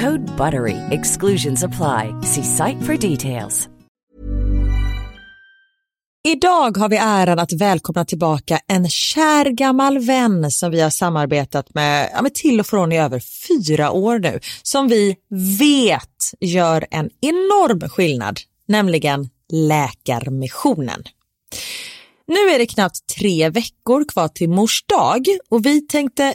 Code BUTTERY. Exclusions apply. See site for details. Idag har vi äran att välkomna tillbaka en kär gammal vän som vi har samarbetat med, ja, med till och från i över fyra år nu, som vi vet gör en enorm skillnad, nämligen Läkarmissionen. Nu är det knappt tre veckor kvar till mors dag och vi tänkte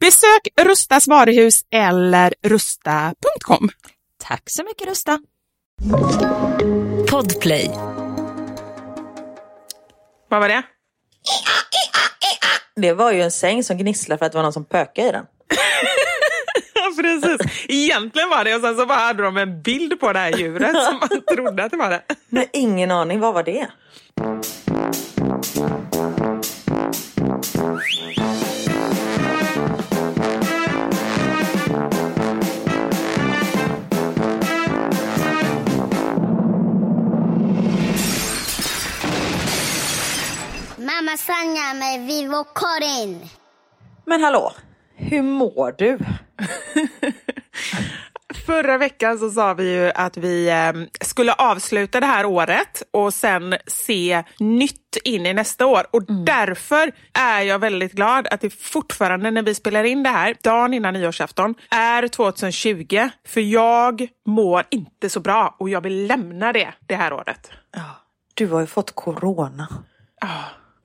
Besök Rustas varuhus eller rusta.com. Tack så mycket Rusta. Podplay. Vad var det? Det var ju en säng som gnisslade för att det var någon som pökade i den. Precis. Egentligen var det och sen så bara hade de en bild på det här djuret som man trodde att det var det. Nej, ingen aning, vad var det? Karin. Men hallå, hur mår du? Förra veckan så sa vi ju att vi eh, skulle avsluta det här året och sen se nytt in i nästa år. Och därför är jag väldigt glad att det fortfarande när vi spelar in det här, dagen innan nyårsafton, är 2020. För jag mår inte så bra och jag vill lämna det det här året. Du har ju fått corona.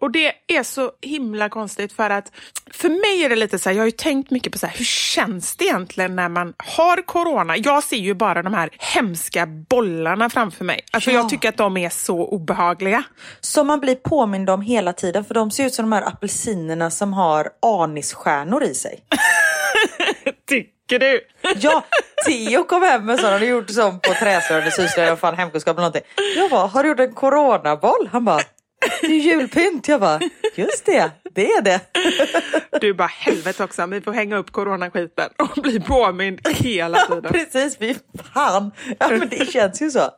Och det är så himla konstigt för att för mig är det lite så här, jag har ju tänkt mycket på så här, hur känns det egentligen när man har corona? Jag ser ju bara de här hemska bollarna framför mig. Alltså Ja. jag tycker att de är så obehagliga. Som man blir påmind om hela tiden för de ser ut som de här apelsinerna som har anisstjärnor i sig. Tycker du? Ja, Theo kom hem med sån, han hade gjort sån på träslöjd, syslöjd, fan hemkunskap eller någonting. Jag bara, har du gjort en coronaboll? Han bara, det är julpynt. Jag bara, just det, det är det. Du bara helvete också, vi får hänga upp coronaskiten och bli påmind hela tiden. Precis, fy fan. Ja men det känns ju så.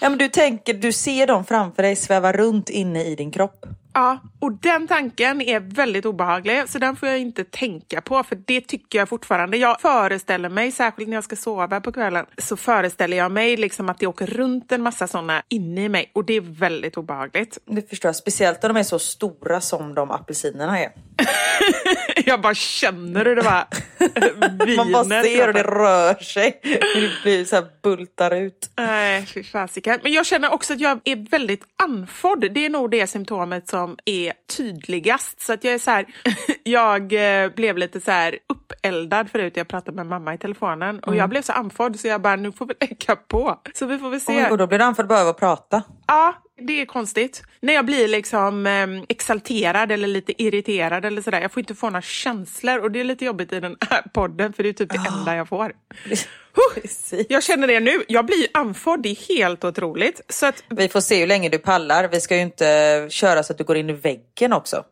Ja men du tänker, du ser dem framför dig sväva runt inne i din kropp. Ja, och den tanken är väldigt obehaglig så den får jag inte tänka på för det tycker jag fortfarande. Jag föreställer mig, särskilt när jag ska sova på kvällen, så föreställer jag mig liksom att det åker runt en massa sådana inne i mig och det är väldigt obehagligt. Det förstår jag, speciellt när de är så stora som de apelsinerna är. Jag bara känner hur det bara viner. Man bara ser och det rör sig. Det blir så här bultar ut. Nej, fy fasiken. Men jag känner också att jag är väldigt andfådd. Det är nog det symptomet som är tydligast. Så att jag är så här, jag eh, blev lite så här eldad förut. Jag pratade med mamma i telefonen och jag blev så andfådd så jag bara, nu får vi lägga på. Så vi får väl se. Och då blir du andfådd bara av att prata. Ja, det är konstigt. När jag blir liksom eh, exalterad eller lite irriterad eller sådär. Jag får inte få några känslor och det är lite jobbigt i den här podden för det är typ det enda jag får. Huh! Jag känner det nu. Jag blir andfådd. Det är helt otroligt. Så att, Vi får se hur länge du pallar. Vi ska ju inte köra så att du går in i väggen också.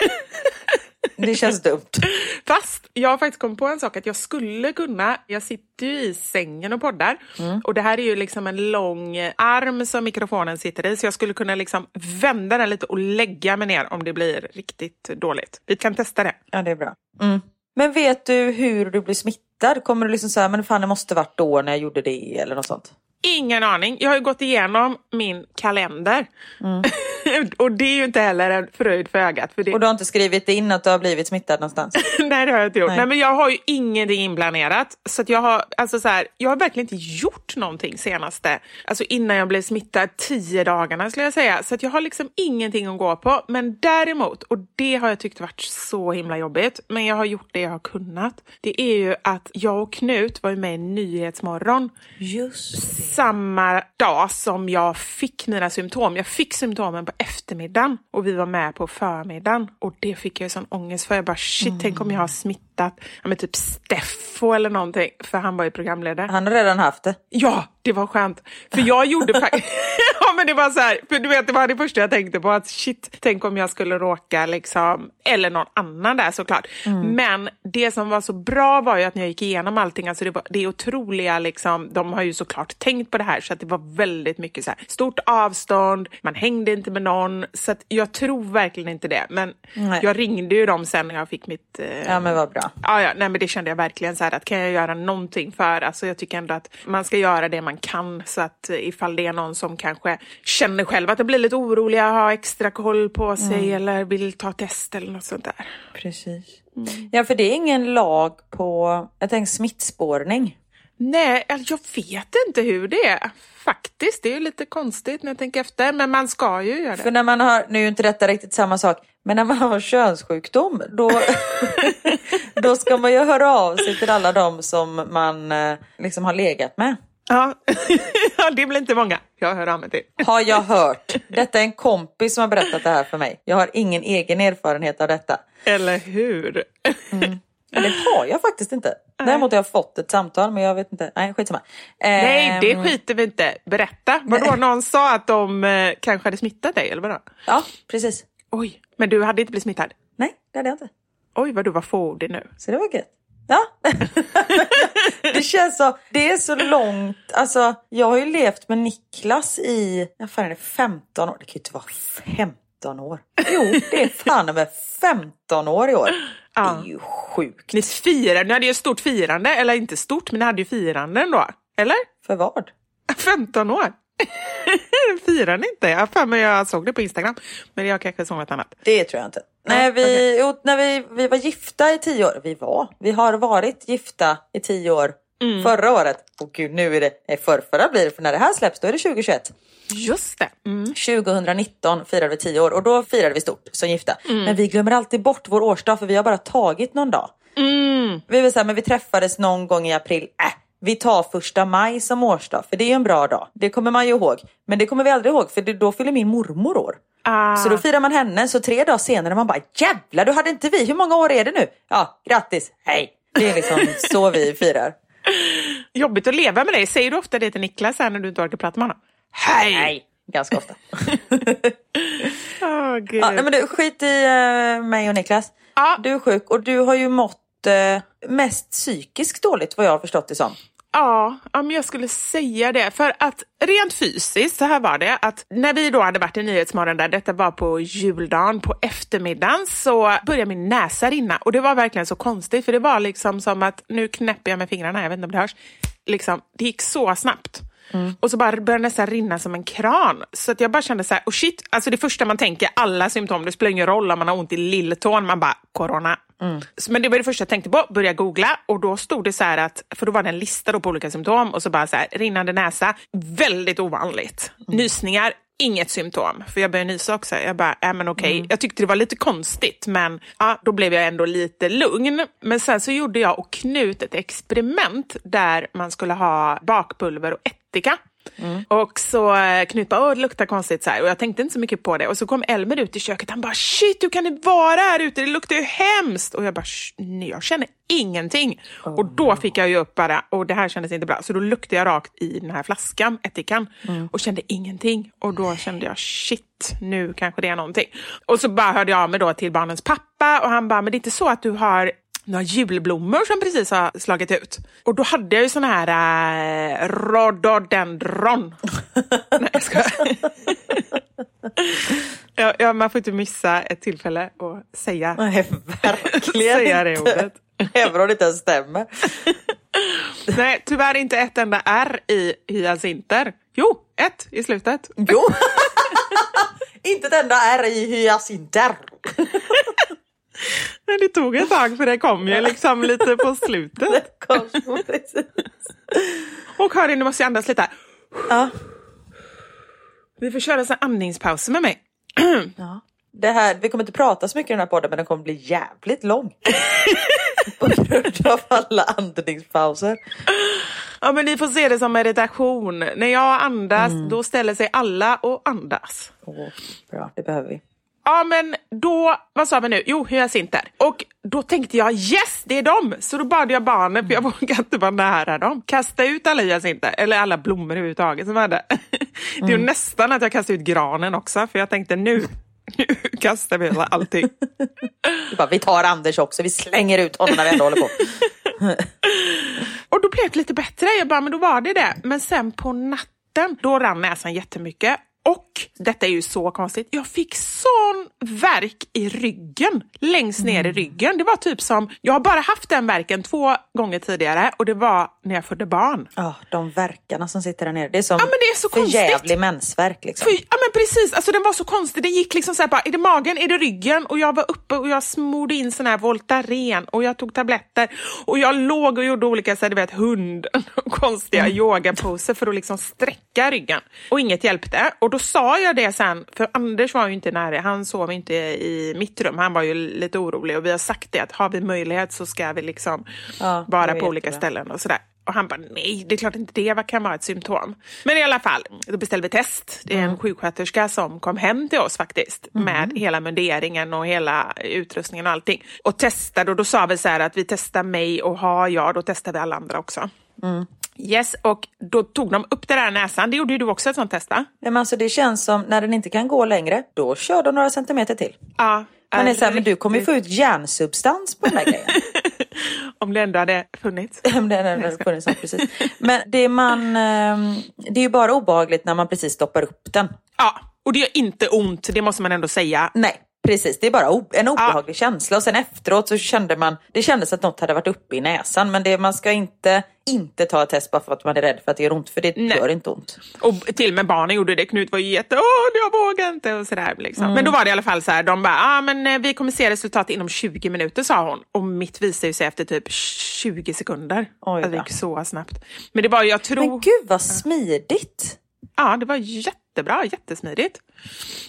Det känns dumt. Fast jag har faktiskt kommit på en sak att jag skulle kunna, jag sitter ju i sängen och poddar Mm. och det här är ju liksom en lång arm som mikrofonen sitter i så jag skulle kunna liksom vända den lite och lägga mig ner om det blir riktigt dåligt. Vi kan testa det. Ja, det är bra. Mm. Men vet du hur du blir smittad? Kommer du liksom säga, men fan det måste varit då när jag gjorde det eller något sånt? Ingen aning. Jag har ju gått igenom min kalender. och det är ju inte heller en fröjd för ögat. För det... Och du har inte skrivit in att du har blivit smittad någonstans? Nej, det har jag inte gjort. Nej. Nej. men jag har ju ingenting inplanerat. Så jag, har, alltså så här, jag har verkligen inte gjort någonting senaste, alltså innan jag blev smittad, tio dagarna skulle jag säga. Så att jag har liksom ingenting att gå på. Men däremot, och det har jag tyckt varit så himla jobbigt, men jag har gjort det jag har kunnat. Det är ju att jag och Knut var ju med i Nyhetsmorgon samma dag som jag fick mina symptom. Jag fick symptomen på eftermiddagen och vi var med på förmiddagen. Och det fick jag ju sån ångest för. Jag bara shit, tänk om jag har smittat ja, men typ Steffo eller någonting. För han var ju programledare. Han har redan haft det. Ja, det var skönt. För jag gjorde faktiskt... ja, men det var så här, för du vet, det var det första jag tänkte på. Att shit, tänk om jag skulle råka liksom... Eller någon annan där såklart. Men det som var så bra var ju att när jag gick igenom allting, alltså det, var, det är otroliga liksom... De har ju såklart tänkt på det här, så att det var väldigt mycket så här, stort avstånd, man hängde inte med någon. Så jag tror verkligen inte det. Men Nej. jag ringde ju dem sen när jag fick mitt... Eh, Ja men vad bra. Ja, ja, nej, men det kände jag verkligen så här att kan jag göra någonting för, alltså jag tycker ändå att man ska göra det man kan så att ifall det är någon som kanske känner själv att de blir lite oroliga, har extra koll på sig eller vill ta test eller något sånt där. Precis. Ja för det är ingen lag på, jag tänker smittspårning. Nej, alltså, jag vet inte hur det är faktiskt. Det är ju lite konstigt när jag tänker efter, men man ska ju göra det. För när man har, nu är ju inte detta riktigt samma sak, men när man har könssjukdom då, då ska man ju höra av sig till alla de som man eh, liksom har legat med. Ja. ja, det blir inte många jag hör av mig till. Har jag hört. Detta är en kompis som har berättat det här för mig. Jag har ingen egen erfarenhet av detta. Eller hur? Men det har jag faktiskt inte. Däremot har jag fått ett samtal men jag vet inte. Nej skitsamma. Nej, det Ehm, skiter vi inte. Berätta. Vadå, någon sa att de eh, kanske hade smittat dig eller vadå? Ja precis. Oj, men du hade inte blivit smittad? Nej det hade jag inte. Oj, vad du var fåordig nu. Så det var gött. Ja. det känns så, det är så långt, alltså jag har ju levt med Niklas i, vad fan är det, 15 år? Det kan ju inte vara 15 år. Jo, det är fan med 15 år i år. Det är ju sjukt. Ni firade, ni hade ju ett stort firande, eller inte stort, men ni hade ju firande ändå. Eller? För vad? 15 år. Firar ni inte? Jag för mig jag såg det på Instagram. Men jag kanske såg något annat. Det tror jag inte. Nej, vi, okej. jo, när vi, vi var gifta i tio år. Vi var. Vi har varit gifta i tio år. Förra året. Och gud, nu är det... Nej, förrförra blir det. För när det här släpps, då är det 2021. Just det. Mm. 2019 firade vi tio år och då firade vi stort som gifta. Men vi glömmer alltid bort vår årsdag för vi har bara tagit någon dag. Mm. Vi vill säga, men vi träffades någon gång i april. Äh, vi tar första maj som årsdag för det är ju en bra dag. Det kommer man ju ihåg. Men det kommer vi aldrig ihåg för då fyller min mormor år. Ah. Så då firar man henne, så tre dagar senare man bara jävlar, du hade inte vi, hur många år är det nu? Ja, grattis, hej. Det är liksom så vi firar. Jobbigt att leva med dig. Säger du ofta det till Niklas här när du inte orkar prata med honom? Hej! Nej, ganska ofta. Åh, gud. Ja, nej, men du, skit i eh, mig och Niklas. Ja. Du är sjuk och du har ju mått eh, mest psykiskt dåligt vad jag har förstått det som. Ja, ja, men jag skulle säga det. För att rent fysiskt, så här var det, att när vi då hade varit i Nyhetsmorgon där, detta var på juldagen, på eftermiddagen, så började min näsa rinna. Och det var verkligen så konstigt, för det var liksom som att, nu knäpper jag med fingrarna, jag vet inte om det hörs, liksom, det gick så snabbt. Och så bara började det nästan rinna som en kran. Så att jag bara kände så här, oh shit, alltså det första man tänker, alla symptom, det spelar ingen roll om man har ont i lilltån, man bara, corona. Så- Men det var det första jag tänkte på, börja googla. Och då stod det så här att, för då var det en lista på olika symptom. Och så bara så här, rinnande näsa, väldigt ovanligt. Nysningar, inget symptom, för jag började nysa också. Jag bara, äh, men okej. Okay. Jag tyckte det var lite konstigt, men ja, då blev jag ändå lite lugn. Men sen så gjorde jag och Knut ett experiment där man skulle ha bakpulver och ättika. Mm. Och så eh, Knut bara, det luktar konstigt så här. och jag tänkte inte så mycket på det. Och så kom Elmer ut i köket, han bara, shit hur kan det vara här ute? Det luktar ju hemskt. Och jag bara, nej, jag känner ingenting. Oh. Och då fick jag ju upp bara, och det här kändes inte bra. Så då luktade jag rakt i den här flaskan, ättikan, mm. och kände ingenting. Och då kände jag, shit, nu kanske det är någonting. Och så bara hörde jag av mig då till barnens pappa och han bara, men det är inte så att du har några julblommor som precis har slagit ut. Och då hade jag ju sån här äh, rhododendron. Nej, jag ska. ja, ja, man får inte missa ett tillfälle att säga, Nej, verkligen säga det ordet. Även om det inte stämmer. Nej, tyvärr inte ett enda R i hyacinter. Jo, ett i slutet. Jo! inte ett enda R i hyacinter. Det tog ett tag för det kom ju liksom lite på slutet. Och hörni, nu måste jag andas lite. Ja. Vi får köra en andningspaus med mig. Ja. Det här, vi kommer inte prata så mycket i den här podden men den kommer bli jävligt lång. på grund av alla andningspauser. Ja men ni får se det som meditation. När jag andas mm. då ställer sig alla och andas. Oh, bra, det behöver vi. Ja men då, vad sa vi nu? Jo, hyacinter. Och då tänkte jag yes, det är dem! Så då bad jag barnen, för jag vågar inte vara nära dem, kasta ut alla hyacinter, eller alla blommor överhuvudtaget som hade. Det är mm. nästan att jag kastade ut granen också, för jag tänkte nu, nu kastar vi allting. bara, vi tar Anders också, vi slänger ut honom när vi ändå håller på. och då blev det lite bättre, jag bara, men då var det det. Men sen på natten, då rann näsan jättemycket och detta är ju så konstigt, jag fick sån verk i ryggen, längst ner mm. i ryggen. Det var typ som, jag har bara haft den verken två gånger tidigare och det var när jag födde barn. Ja, oh, de verkarna som sitter där nere. Det är som ja, men det är så förjävlig mensvärk. Liksom. För, ja men precis, alltså den var så konstig. Det gick liksom så här bara, är det magen, är det ryggen? Och jag var uppe och jag smorde in sån här Voltaren och jag tog tabletter och jag låg och gjorde olika så här, du vet, hund konstiga mm. yogaposer för att liksom sträcka ryggen. Och inget hjälpte. Och då sa jag det sen, för Anders var ju inte nära, han sov inte i mitt rum, han var ju lite orolig och vi har sagt det att har vi möjlighet så ska vi liksom ja, vara på olika ställen och sådär. Och han bara, nej, det är klart inte det kan vara ett symptom. Men i alla fall, då beställde vi test. Det är en mm. sjuksköterska som kom hem till oss faktiskt mm. med hela munderingen och hela utrustningen och allting. Och testade och då sa vi så här att vi testar mig och har jag, då testar vi alla andra också. Mm. Yes, och då tog de upp det där näsan. Det gjorde ju du också ett sånt test va? Ja, men alltså, det känns som när den inte kan gå längre, då kör de några centimeter till. Ja. Man är så här, men du kommer ju få ut järnsubstans på den här grejen. Om det ändå hade funnits. Om det ändå hade funnits, precis. Men det, man, ehm, det är ju bara obehagligt när man precis stoppar upp den. Ja, och det gör inte ont, det måste man ändå säga. Nej, Precis, det är bara en obehaglig ja. känsla och sen efteråt så kände man, det kändes att något hade varit uppe i näsan men det, man ska inte, inte ta ett test bara för att man är rädd för att det gör ont för det Nej. gör inte ont. Och till och med barnen gjorde det, Knut var ju jätte, åh jag vågar inte och sådär liksom. Mm. Men då var det i alla fall så här, de bara, ah, men eh, vi kommer se resultat inom 20 minuter sa hon och mitt visade ju sig efter typ 20 sekunder. Oj, det gick så snabbt. Men det var, jag tror... Men gud vad smidigt! Ja, det var jättebra, jättesmidigt.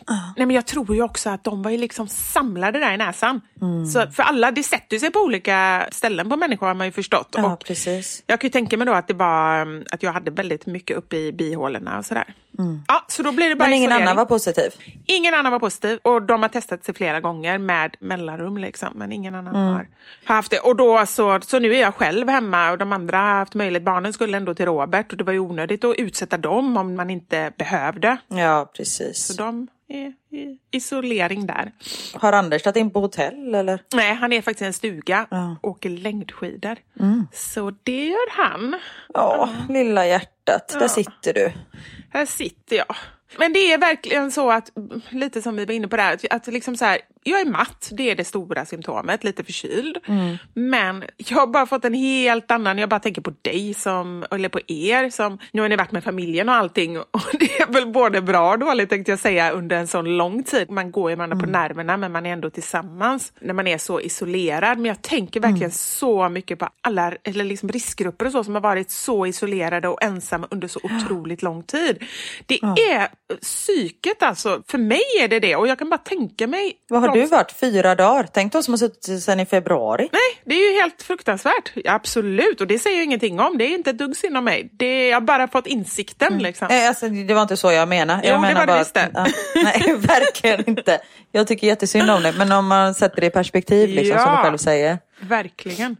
Uh. Nej, men jag tror ju också att de var ju liksom samlade där i näsan. Mm. Så för alla, det sätter sig på olika ställen på människor har man ju förstått. Ja, och precis. Jag kan ju tänka mig då att det var mm, att jag hade väldigt mycket uppe i bihålorna och sådär. Mm. Ja, så då blir det bara Men ingen annan var positiv? Ingen annan var positiv och de har testat sig flera gånger med mellanrum liksom. Men ingen annan mm. har haft det. Och då så, så nu är jag själv hemma och de andra har haft möjlighet. Barnen skulle ändå till Robert och det var ju onödigt att utsätta dem om man inte behövde. Ja, precis. De är i isolering där. Har Anders tagit in på hotell eller? Nej, han är faktiskt i en stuga ja. och åker längdskidor. Mm. Så det gör han. Ja, lilla hjärtat, ja. där sitter du. Här sitter jag. Men det är verkligen så att, lite som vi var inne på där, att, att liksom så här, jag är matt, det är det stora symptomet, lite förkyld. Mm. Men jag har bara fått en helt annan, jag bara tänker på dig som, eller på er som, nu har ni varit med familjen och allting och det är väl både bra och dåligt tänkte jag säga under en sån lång tid. Man går ju varandra mm. på nerverna men man är ändå tillsammans när man är så isolerad. Men jag tänker verkligen mm. så mycket på alla eller liksom riskgrupper och så som har varit så isolerade och ensamma under så otroligt lång tid. Det är psyket alltså. För mig är det det och jag kan bara tänka mig. Vad har du varit? Fyra dagar? Tänk de som har suttit sedan i februari. Nej, det är ju helt fruktansvärt. Absolut, och det säger jag ingenting om. Det är inte ett dugg synd om mig. Det jag har bara fått insikten liksom. Nej, alltså, det var inte så jag menade. Jag Jo, det menar var det bara visst det. att- ja, nej, verkligen inte. Jag tycker jättesynd om det, men om man sätter det i perspektiv, liksom, som Ja. du själv säger. Verkligen.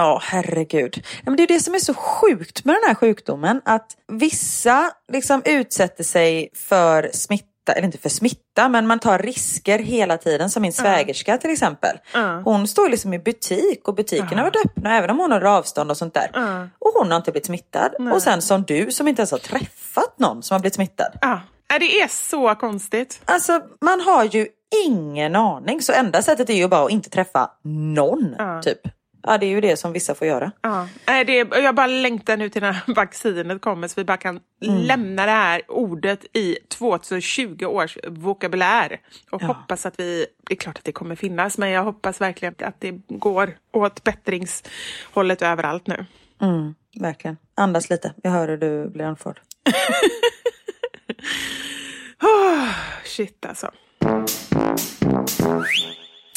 Ja, herregud. Ja, men det är det som är så sjukt med den här sjukdomen. Att vissa liksom utsätter sig för smitta, eller inte för smitta, men man tar risker hela tiden. Som min svägerska till exempel. Hon står liksom i butik och butiken har varit öppna även om hon har avstånd och sånt där. Och hon har inte blivit smittad. Och sen som du som inte ens har träffat någon som har blivit smittad. Ja, Nej, det är så konstigt. Alltså man har ju ingen aning. Så enda sättet är ju bara att inte träffa någon. Typ. Ja, det är ju det som vissa får göra. Ja. Det är, jag bara längtar nu till när vaccinet kommer så vi bara kan lämna det här ordet i 2020 års vokabulär. Och hoppas att vi, det är klart att det kommer finnas, men jag hoppas verkligen att det går åt bättringshållet överallt nu. Mm, verkligen. Andas lite. Jag hör hur du blir andfådd. Oh, shit alltså.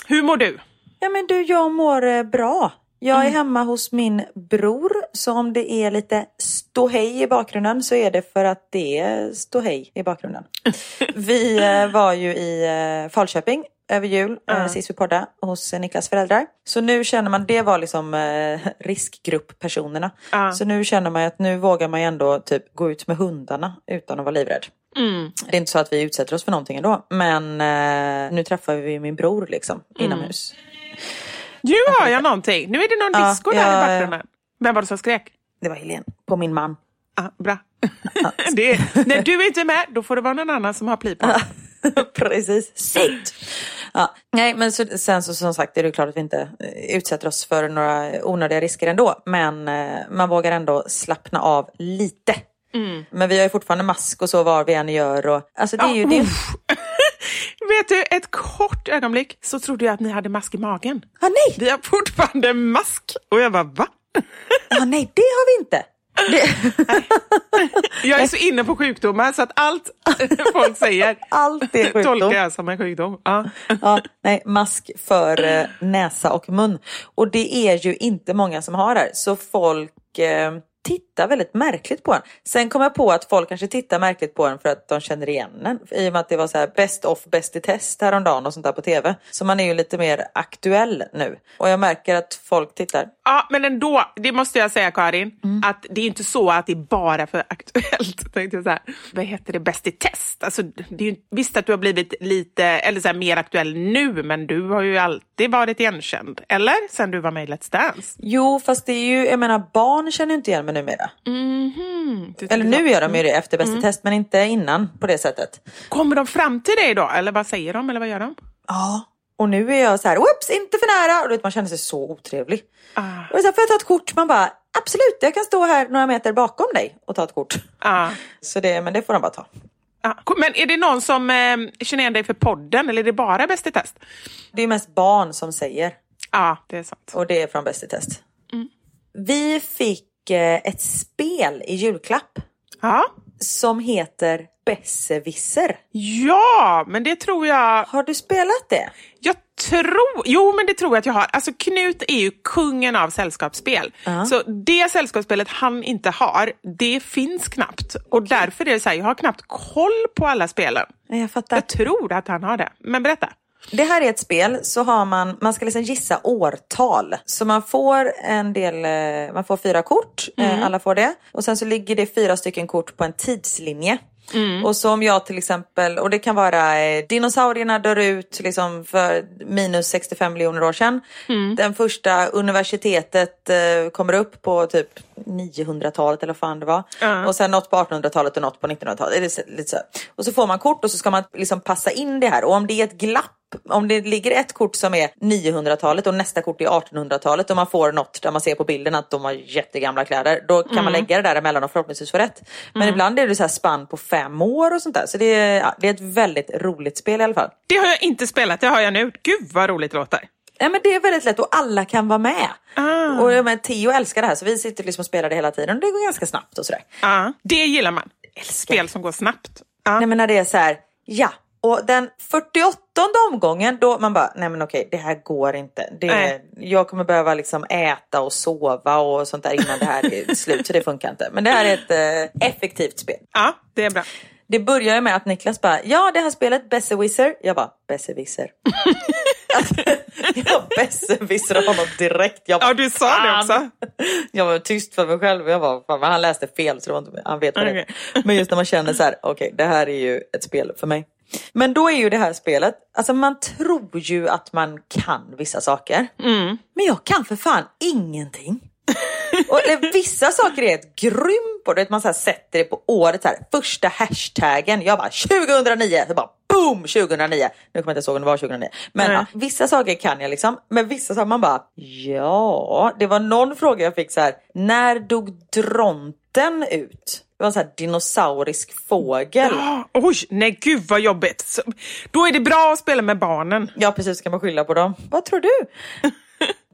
Hur mår du? Ja men du, jag mår eh, bra. Jag är hemma hos min bror, så om det är lite ståhej i bakgrunden så är det för att det är ståhej i bakgrunden. vi eh, var ju i eh, Falköping över jul, uh. sist vi poddade, hos Niklas föräldrar. Så nu känner man, det var liksom eh, riskgrupppersonerna. Så nu känner man att nu vågar man ju ändå typ gå ut med hundarna utan att vara livrädd. Det är inte så att vi utsätter oss för någonting ändå, men eh, nu träffar vi min bror liksom inomhus. Nu hör jag någonting. Nu är det någon Ja, disco där ja, i bakgrunden. Vem var det som skrek? Det var Helene, på min man. Ah, bra. det är, när du är inte med, då får det vara någon annan som har pipan. Precis. Sitt! Ja. Nej, men så, sen så som sagt är det klart att vi inte eh, utsätter oss för några onödiga risker ändå. Men eh, man vågar ändå slappna av lite. Men vi har ju fortfarande mask och så var vi än gör. Och, alltså det är ju... Det är, Vet du, ett kort ögonblick så trodde jag att ni hade mask i magen. ah, nej! Vi har fortfarande mask. Och jag bara, va? Ah, nej, det har vi inte. Det, Jag är så inne på sjukdomar så att allt folk säger Allt är sjukdom. tolkar jag som en sjukdom. Ja. ja, nej, mask för eh, näsa och mun. Och det är ju inte många som har det. Så folk eh, tittar väldigt märkligt på en. Sen kom jag på att folk kanske tittar märkligt på en för att de känner igen en. I och med att det var så här best of bäst i test häromdagen och sånt där på tv. Så man är ju lite mer aktuell nu. Och jag märker att folk tittar. ja, men ändå, det måste jag säga Karin, att det är inte så att det är bara för aktuellt. Tänkte jag så här, vad heter det, bäst i test? Alltså, det är ju, visst att du har blivit lite, eller så här, mer aktuell nu, men du har ju alltid varit igenkänd. Eller? Sen du var med i Let's Dance. Jo, fast det är ju, jag menar barn känner ju inte igen mig numera. Du- Eller nu gör de ju det efter bäst i test, men inte innan på det sättet. Kommer de fram till dig då? Eller vad säger de? Eller vad gör de? Ja. Och nu är jag så här, whoops, inte för nära. Och vet, man känner sig så otrevlig. Ah. Och så här, får jag ta ett kort? Man bara, absolut, jag kan stå här några meter bakom dig och ta ett kort. Ja. Så det, men det får de bara ta. Ja. Men är det någon som eh, känner igen dig för podden eller är det bara Bäst i test? Det är mest barn som säger. Ja, det är sant. Och det är från Bäst i test. Vi fick ett spel i julklapp Ja. som heter Besserwisser. ja, men det tror jag... Har du spelat det? Jag tror... Jo, men det tror jag att jag har. Alltså Knut är ju kungen av sällskapsspel. Så det sällskapsspelet han inte har, det finns knappt. Och därför är det så här, jag har knappt koll på alla spelen. Jag fattar. Jag tror att han har det. Men berätta. Det här är ett spel så har man, man ska liksom gissa årtal. Så man får en del, eh, man får fyra kort, eh, alla får det. Och sen så ligger det fyra stycken kort på en tidslinje. Och så om jag till exempel, och det kan vara eh, dinosaurierna dör ut liksom för minus 65 miljoner år sedan. Den första universitetet eh, kommer upp på typ 900-talet eller vad fan det var. Och sen något på 1800-talet och något på 1900-talet. Eller så- Lite så. Och så får man kort och så ska man liksom passa in det här. Och om det är ett glapp om det ligger ett kort som är 900-talet och nästa kort är 1800-talet och man får något där man ser på bilden att de har jättegamla kläder. Då kan man lägga det där emellan och förhoppningsvis få rätt. Men ibland är det så här spann på fem år och sånt där. Så det är, ja, det är ett väldigt roligt spel i alla fall. Det har jag inte spelat, det har jag nu. Gud vad roligt det låter. Ja, men det är väldigt lätt och alla kan vara med. Och jag menar, Theo älskar det här så vi sitter liksom och spelar det hela tiden och det går ganska snabbt och sådär. Ja, det gillar man. Älskar. Spel som går snabbt. Ja. Nej men när det är så här, ja. Och den 48 omgången då man bara, nej men okej det här går inte. Det, Nej. jag kommer behöva liksom äta och sova och sånt där innan det här är slut så det funkar inte. Men det här är ett eh, effektivt spel. Ja, det är bra. Det börjar ju med att Niklas bara, ja det här spelet, Besserwisser. Jag bara, Besserwisser. Alltså, jag besserwisser honom direkt. Jag bara, Ja, du sa det också. Jag var tyst för mig själv. Jag bara, fan, men han läste fel så det var inte, han vet vad det är. Okej. Men just när man känner så här, okej det här är ju ett spel för mig. Men då är ju det här spelet, alltså man tror ju att man kan vissa saker. Men jag kan för fan ingenting. Och eller, vissa saker är ett grym på. Du vet, man så här sätter det på året, så här, första hashtaggen. Jag bara 2009, så bara boom 2009. Nu kommer jag inte ihåg om det var 2009. Men ja, vissa saker kan jag liksom. Men vissa saker man bara ja. Det var någon fråga jag fick så här. När dog dronten ut? Det var en så här dinosaurisk fågel. Ah, Oj, nej gud vad jobbigt. Då är det bra att spela med barnen. Ja precis, ska man skylla på dem? Vad tror du?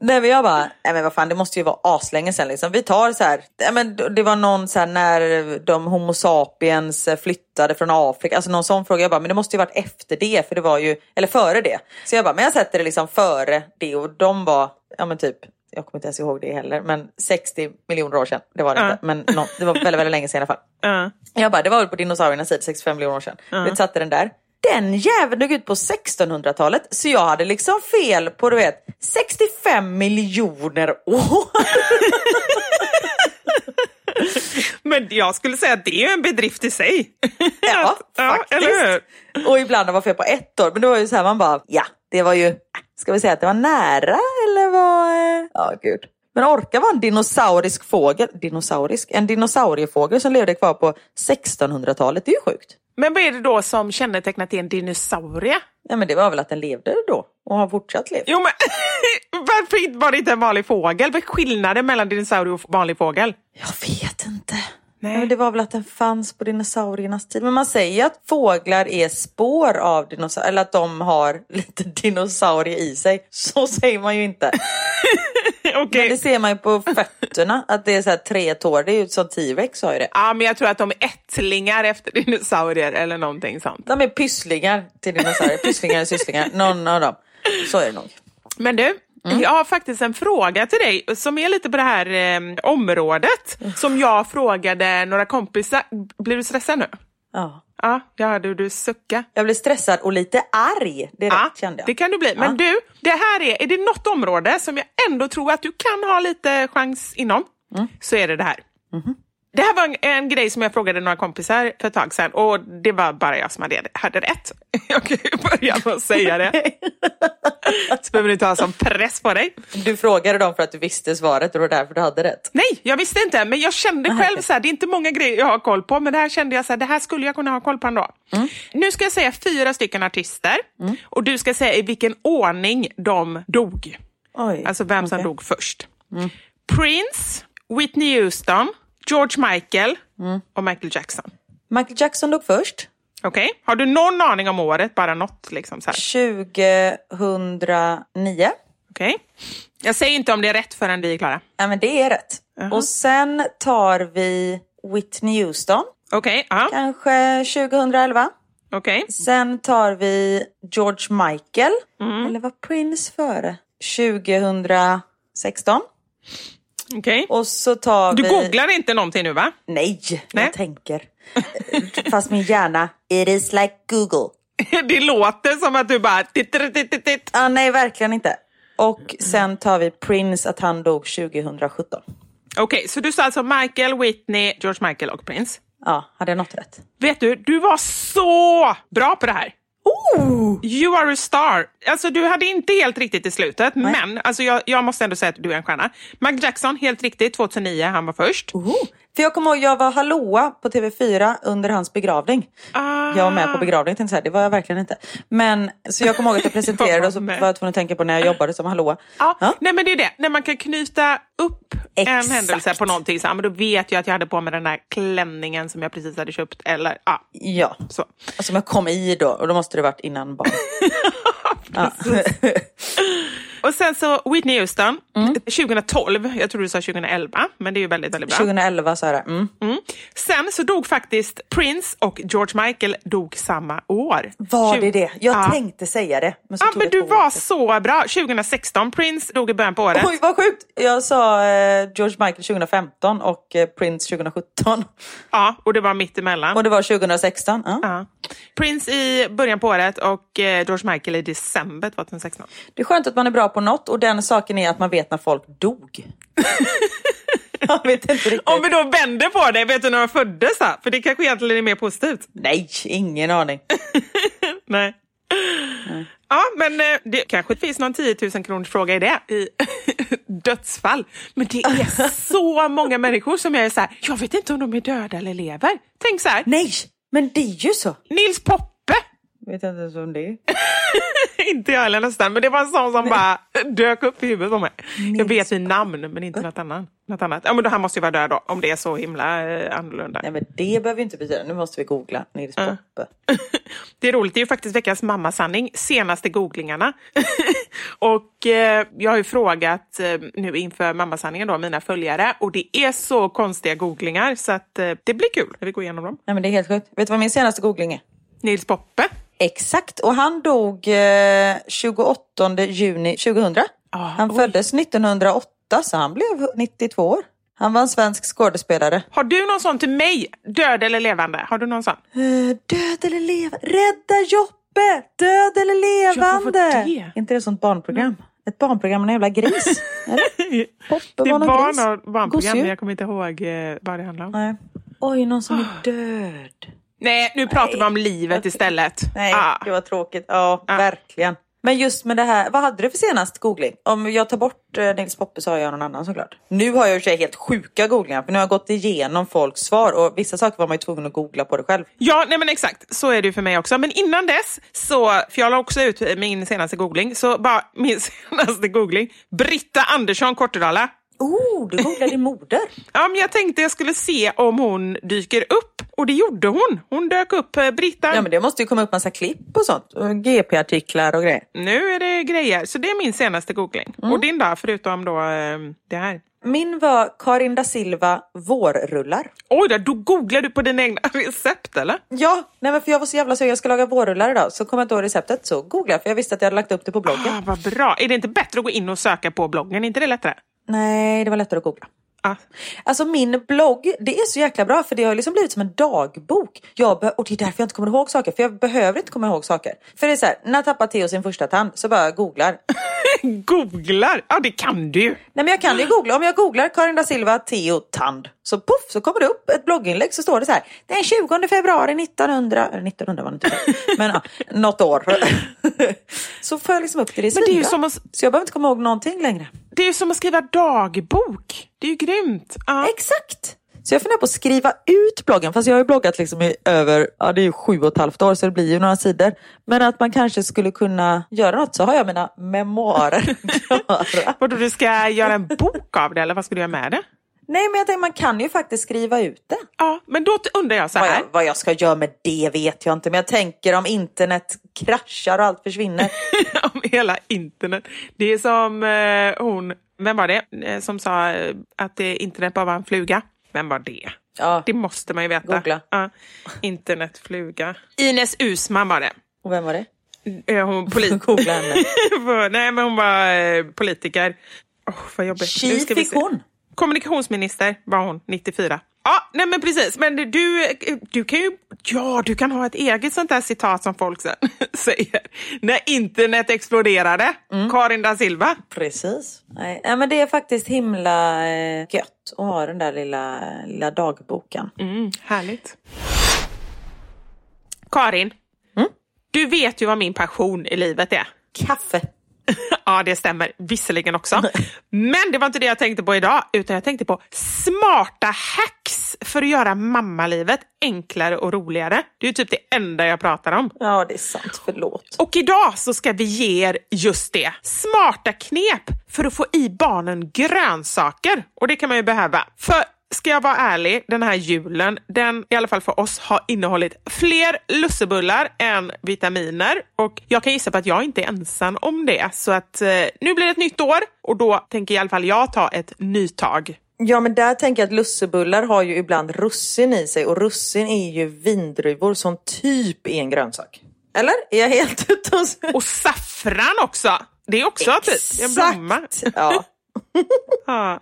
Nej men jag bara, nej men vad fan det måste ju vara aslänge sen liksom. Vi tar så här, nej men det var någon så här när de homo sapiens flyttade från Afrika, alltså någon sån fråga. Jag bara, men det måste ju varit efter det för det var ju, eller före det. Så jag bara, men jag sätter det liksom före det och de var, ja men typ, jag kommer inte ens ihåg det heller, men 60 miljoner år sedan. Det var det Ja. inte, men nå- det var väldigt, väldigt länge sedan i alla fall. Ja. Jag bara, det var väl på dinosauriernas tid, 65 miljoner år sedan. Vi satte den där. Den jäveln dog ut på 1600-talet, så jag hade liksom fel på du vet 65 miljoner år. Men jag skulle säga att det är en bedrift i sig. Ja, ja faktiskt. eller hur? Och ibland var fel på ett år, men det var ju så här man bara, ja, det var ju, ska vi säga att det var nära eller eh, ja gud. Men orka var en dinosaurisk fågel, dinosaurisk, en dinosauriefågel som levde kvar på 1600-talet, det är ju sjukt. Men vad är det då som kännetecknar till en dinosaurie? Ja men det var väl att den levde då och har fortsatt leva. Jo men varför inte- var det inte en vanlig fågel? Vad är skillnaden mellan dinosaurie och vanlig fågel? Jag vet inte. Nej. Men det var väl att den fanns på dinosauriernas tid. Men man säger att fåglar är spår av dinosaurier, eller att de har lite dinosaurier i sig. Så säger man ju inte. Okej. Men det ser man ju på fötterna, att det är så tre tår. Det är ju som T-rex har ju det. Ja, men jag tror att de är ättlingar efter dinosaurier eller någonting sånt. De är pysslingar till dinosaurier. Pysslingar eller sysslingar, någon av dem. Så är det nog. Men du, Mm. jag har faktiskt en fråga till dig som är lite på det här eh, området. Som jag frågade några kompisar. Blir du stressad nu? Ja. Ja, jag hörde du sucka. Jag blev stressad och lite arg direkt Ja, kände jag. det kan du bli. Men Ja. du, det här är, är det något område som jag ändå tror att du kan ha lite chans inom, Mm. så är det det här. Mhm. Det här var en, en grej som jag frågade några kompisar för ett tag sedan och det var bara jag som hade, hade rätt. Jag kan ju börja med att säga det. Så behöver du inte ha sån press på dig. Du frågade dem för att du visste svaret och det var därför du hade rätt. Nej, jag visste inte, men jag kände själv så här, det är inte många grejer jag har koll på, men det här kände jag så här, det här skulle jag kunna ha koll på ändå. Mm. Nu ska jag säga fyra stycken artister och du ska säga i vilken ordning de dog. Oj. Alltså vem som okej. dog först. Prince, Whitney Houston, George Michael Mm. och Michael Jackson. Michael Jackson dog först. Okej, har du någon aning om året? Bara något liksom så här. 2009. Okej. Jag säger inte om det är rätt förrän vi är klara. Ja men det är rätt. Och sen tar vi Whitney Houston. Okej, ja, Kanske 2011. okej. Sen tar vi George Michael. Mm. Eller var Prince före? 2016. Okej. Och så tar Du vi... googlar inte någonting nu va? Nej, Nej. jag tänker. Fast min hjärna, it is like Google. Det låter som att du bara... Titt, titt, titt, titt. Ah, nej, verkligen inte. Och sen tar vi Prince, att han dog 2017. Okej, så du sa alltså Michael, Whitney, George Michael och Prince. Ja, hade jag något rätt? Vet du, du var så bra på det här. Oh! You are a star. Alltså du hade inte helt riktigt i slutet, men alltså, jag, jag måste ändå säga att du är en stjärna. Michael Jackson, helt riktigt, 2009, han var först. Oh. För jag kommer ihåg, jag var hallåa på TV4 under hans begravning. Ah. Jag var med på begravningen, tänkte här, det var jag verkligen inte. Men, så jag kommer ihåg att jag presenterade och så Jag var jag tvungen att tänka på när jag jobbade som hallåa. Ja, Ja. Nej men det är det, när man kan knyta upp Exakt. en händelse på någonting, så, men då vet jag att jag hade på mig den där klänningen som jag precis hade köpt. Eller, ja, Ja, så. som jag kom i då och då måste det varit innan barn. ja. Och sen så Whitney Houston, Mm. 2012. Jag tror du sa 2011, men det är ju väldigt, väldigt bra. 2011 sa jag det. Mm. Mm. Sen så dog faktiskt Prince och George Michael dog samma år. Var det Tjugo- det? Jag Ja. tänkte säga det. Men, så Ja, men det du år var till. så bra. 2016, Prince dog i början på året. Oj, vad sjukt! Jag sa eh, George Michael 2015 och eh, Prince 2017. Ja, och det var mitt emellan. Och det var 2016. Ja. Ja. Prince i början på året och eh, George Michael i december 2016. Det är skönt att man är bra på något och den saken är att man vet när folk dog. jag vet inte riktigt. Om vi då vänder på det, vet du när de föddes? För det kanske egentligen är mer positivt. Nej, ingen aning. Nej. Ja, men eh, det kanske finns någon 10 000 kronors fråga i det, i dödsfall. Men det är så många människor som jag är så här, jag vet inte om de är döda eller lever. Tänk så här, Nej, men det är ju så. Nils Poppe, Vet jag inte ens om det är. inte jag heller nästan, men det var en sån som bara dök upp i huvudet på mig. Jag vet vid namn, men inte något annat. Något annat. Ja, men då, han måste ju vara död då, om det är så himla eh, annorlunda. Nej, men det behöver ju inte betyda. Nu måste vi googla Nils Poppe. Det är roligt, det är ju faktiskt veckans mammasanning, senaste googlingarna. och eh, jag har ju frågat eh, nu inför mammasanningen då, mina följare, och det är så konstiga googlingar så att eh, det blir kul när vi går igenom dem. Nej, men det är helt sjukt. Vet du vad min senaste googling är? Nils Poppe. Exakt, och han dog eh, 28 juni 2000. han oj. föddes 1908 så han blev 92 år. Han var en svensk skådespelare. Har du någon sån till mig? Död eller levande? Har du någon sån? Eh, död eller levande? Rädda Joppe! Död eller Ja, levande? var det? Inte det sånt barnprogram? Ett barnprogram med en jävla gris? Poppe Det var någon var gris. barnprogram, Gosedjur. men jag kommer inte ihåg eh, vad det handlar om. Nej. Oj, någon som är död. Nej, nu pratar vi om livet istället. Nej, Ah. det var tråkigt. Ja, Ah. verkligen. Men just med det här, vad hade du för senast googling? Om jag tar bort eh, Nils Poppe så har jag någon annan såklart. Nu har jag i och för sig helt sjuka googlingar för nu har jag gått igenom folks svar och vissa saker var man ju tvungen att googla på det själv. Ja, nej men exakt. Så är det ju för mig också. Men innan dess, så, för jag la också ut min senaste googling, så bara min senaste googling. Britta Andersson Kortedala. Oh, du googlade din moder. Ja, men jag tänkte jag skulle se om hon dyker upp. Och det gjorde hon. Hon dök upp, eh, Britta. Ja men det måste ju komma upp massa klipp och sånt. GP-artiklar och grejer. Nu är det grejer. Så det är min senaste googling. Och din då, förutom då eh, det här? Min var Karin da Silva vårrullar. Oj då, då googlar du på dina egna recept eller? Ja, nej men för jag var så jävla sugen. Jag ska laga vårrullar idag. Så kom jag inte ihåg receptet. Så googlade jag för jag visste att jag hade lagt upp det på bloggen. Ah, vad bra. Är det inte bättre att gå in och söka på bloggen? Är inte det lättare? Nej, det var lättare att googla. Ah. Alltså min blogg, det är så jäkla bra för det har liksom blivit som en dagbok. Jag och det är därför jag inte kommer ihåg saker, för jag behöver inte komma ihåg saker. För det är så här, när tappar Theo sin första tand? Så bara googlar. Googlar? Ja, det kan du ju. Nej men jag kan ju googla. Om jag googlar Karin da Silva, Theo, tand. Så poff så kommer det upp ett blogginlägg så står det så här. Den 20 februari 1900, eller 1900 var det inte, men ja, något år. så får jag liksom upp det. Det är, Men det är ju som att- Så jag behöver inte komma ihåg någonting längre. Det är ju som att skriva dagbok. Det är ju grymt. Ja. Exakt! Så jag funderar på att skriva ut bloggen, fast jag har ju bloggat liksom i över, ja det är ju sju och ett halvt år så det blir ju några sidor. Men att man kanske skulle kunna göra något så har jag mina memoarer klara. Vadå, du ska göra en bok av det eller vad ska du göra med det? Nej men jag tänker man kan ju faktiskt skriva ut det. Ja, men då undrar jag så Vad här. jag, vad jag ska göra med det vet jag inte men jag tänker om internet kraschar och allt försvinner. om hela internet. Det är som eh, hon, vem var det, eh, som sa eh, att eh, internet bara var en fluga? Vem var det? Ja. Det måste man ju veta. Googla. Ja. Internetfluga. Ines Usman var det. Och vem var det? Eh, Hon polit- Googla henne. För- Nej, men hon var eh, politiker. Oh, vad jobbigt. Tji fick se. hon. Kommunikationsminister var hon, 94. Ja, nej men precis. Men du, du kan ju, ja, du kan ha ett eget sånt där citat som folk sen säger. När internet exploderade, Mm. Karin da Silva. Precis. Nej, nej men det är faktiskt himla eh, gött att ha den där lilla, lilla dagboken. Mm, härligt. Karin, Mm? du vet ju vad min passion i livet är. Kaffe. Ja, det stämmer visserligen också. Men det var inte det jag tänkte på idag, utan jag tänkte på smarta hacks för att göra mammalivet enklare och roligare. Det är ju typ det enda jag pratar om. Ja, det är sant. Förlåt. Och idag så ska vi ge er just det. Smarta knep för att få i barnen grönsaker. Och det kan man ju behöva. För ska jag vara ärlig, den här julen, den i alla fall för oss har innehållit fler lussebullar än vitaminer och jag kan gissa på att jag inte är ensam om det. Så att eh, nu blir det ett nytt år och då tänker i alla fall jag ta ett nytag. Ja men där tänker jag att lussebullar har ju ibland russin i sig och russin är ju vindruvor som typ är en grönsak. Eller? Är jag helt ute och... Och saffran också! Det är också typ en blomma. Ja.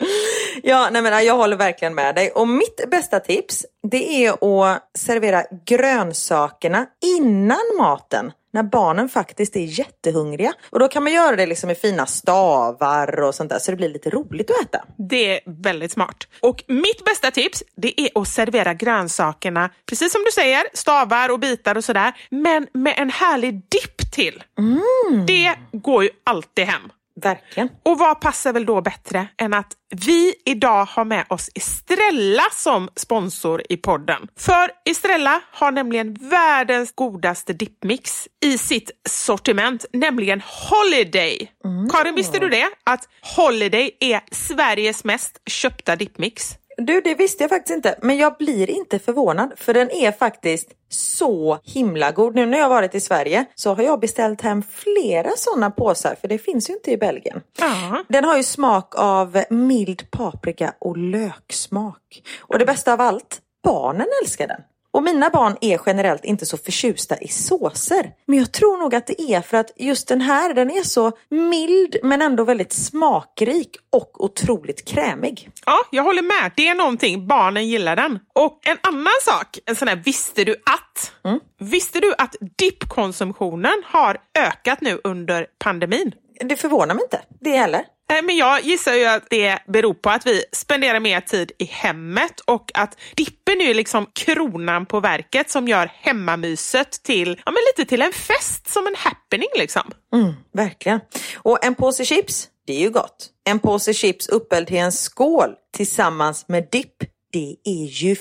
Ja. Nej men jag håller verkligen med dig. Och mitt bästa tips, det är att servera grönsakerna innan maten. När barnen faktiskt är jättehungriga. Och då kan man göra det liksom med fina stavar och sånt där så det blir lite roligt att äta. Det är väldigt smart. Och mitt bästa tips det är att servera grönsakerna, precis som du säger, stavar och bitar och sådär, men med en härlig dipp till. Det går ju alltid hem. Verkligen. Och vad passar väl då bättre än att vi idag har med oss Estrella som sponsor i podden. För Estrella har nämligen världens godaste dippmix i sitt sortiment, nämligen Holiday. Karin, visste du det? Att Holiday är Sveriges mest köpta dippmix. Du, det visste jag faktiskt inte. Men jag blir inte förvånad för den är faktiskt så himla god. Nu när jag varit i Sverige så har jag beställt hem flera sådana påsar för det finns ju inte i Belgien. Ja. Den har ju smak av mild paprika och löksmak. Och det bästa av allt, barnen älskar den. Och mina barn är generellt inte så förtjusta i såser. Men jag tror nog att det är för att just den här, den är så mild men ändå väldigt smakrik och otroligt krämig. Ja, jag håller med. Det är någonting. Barnen gillar den. Och en annan sak, en sån här visste du att? Visste du att dippkonsumtionen har ökat nu under pandemin? Det förvånar mig inte, det heller. Nej, Men jag gissar ju att det beror på att vi spenderar mer tid i hemmet och att dippen är liksom kronan på verket som gör hemmamyset till, ja, men lite till en fest, som en happening liksom. Mm, verkligen. Och en påse chips, det är ju gott. En påse chips uppälld till en skål tillsammans med dipp, det är ju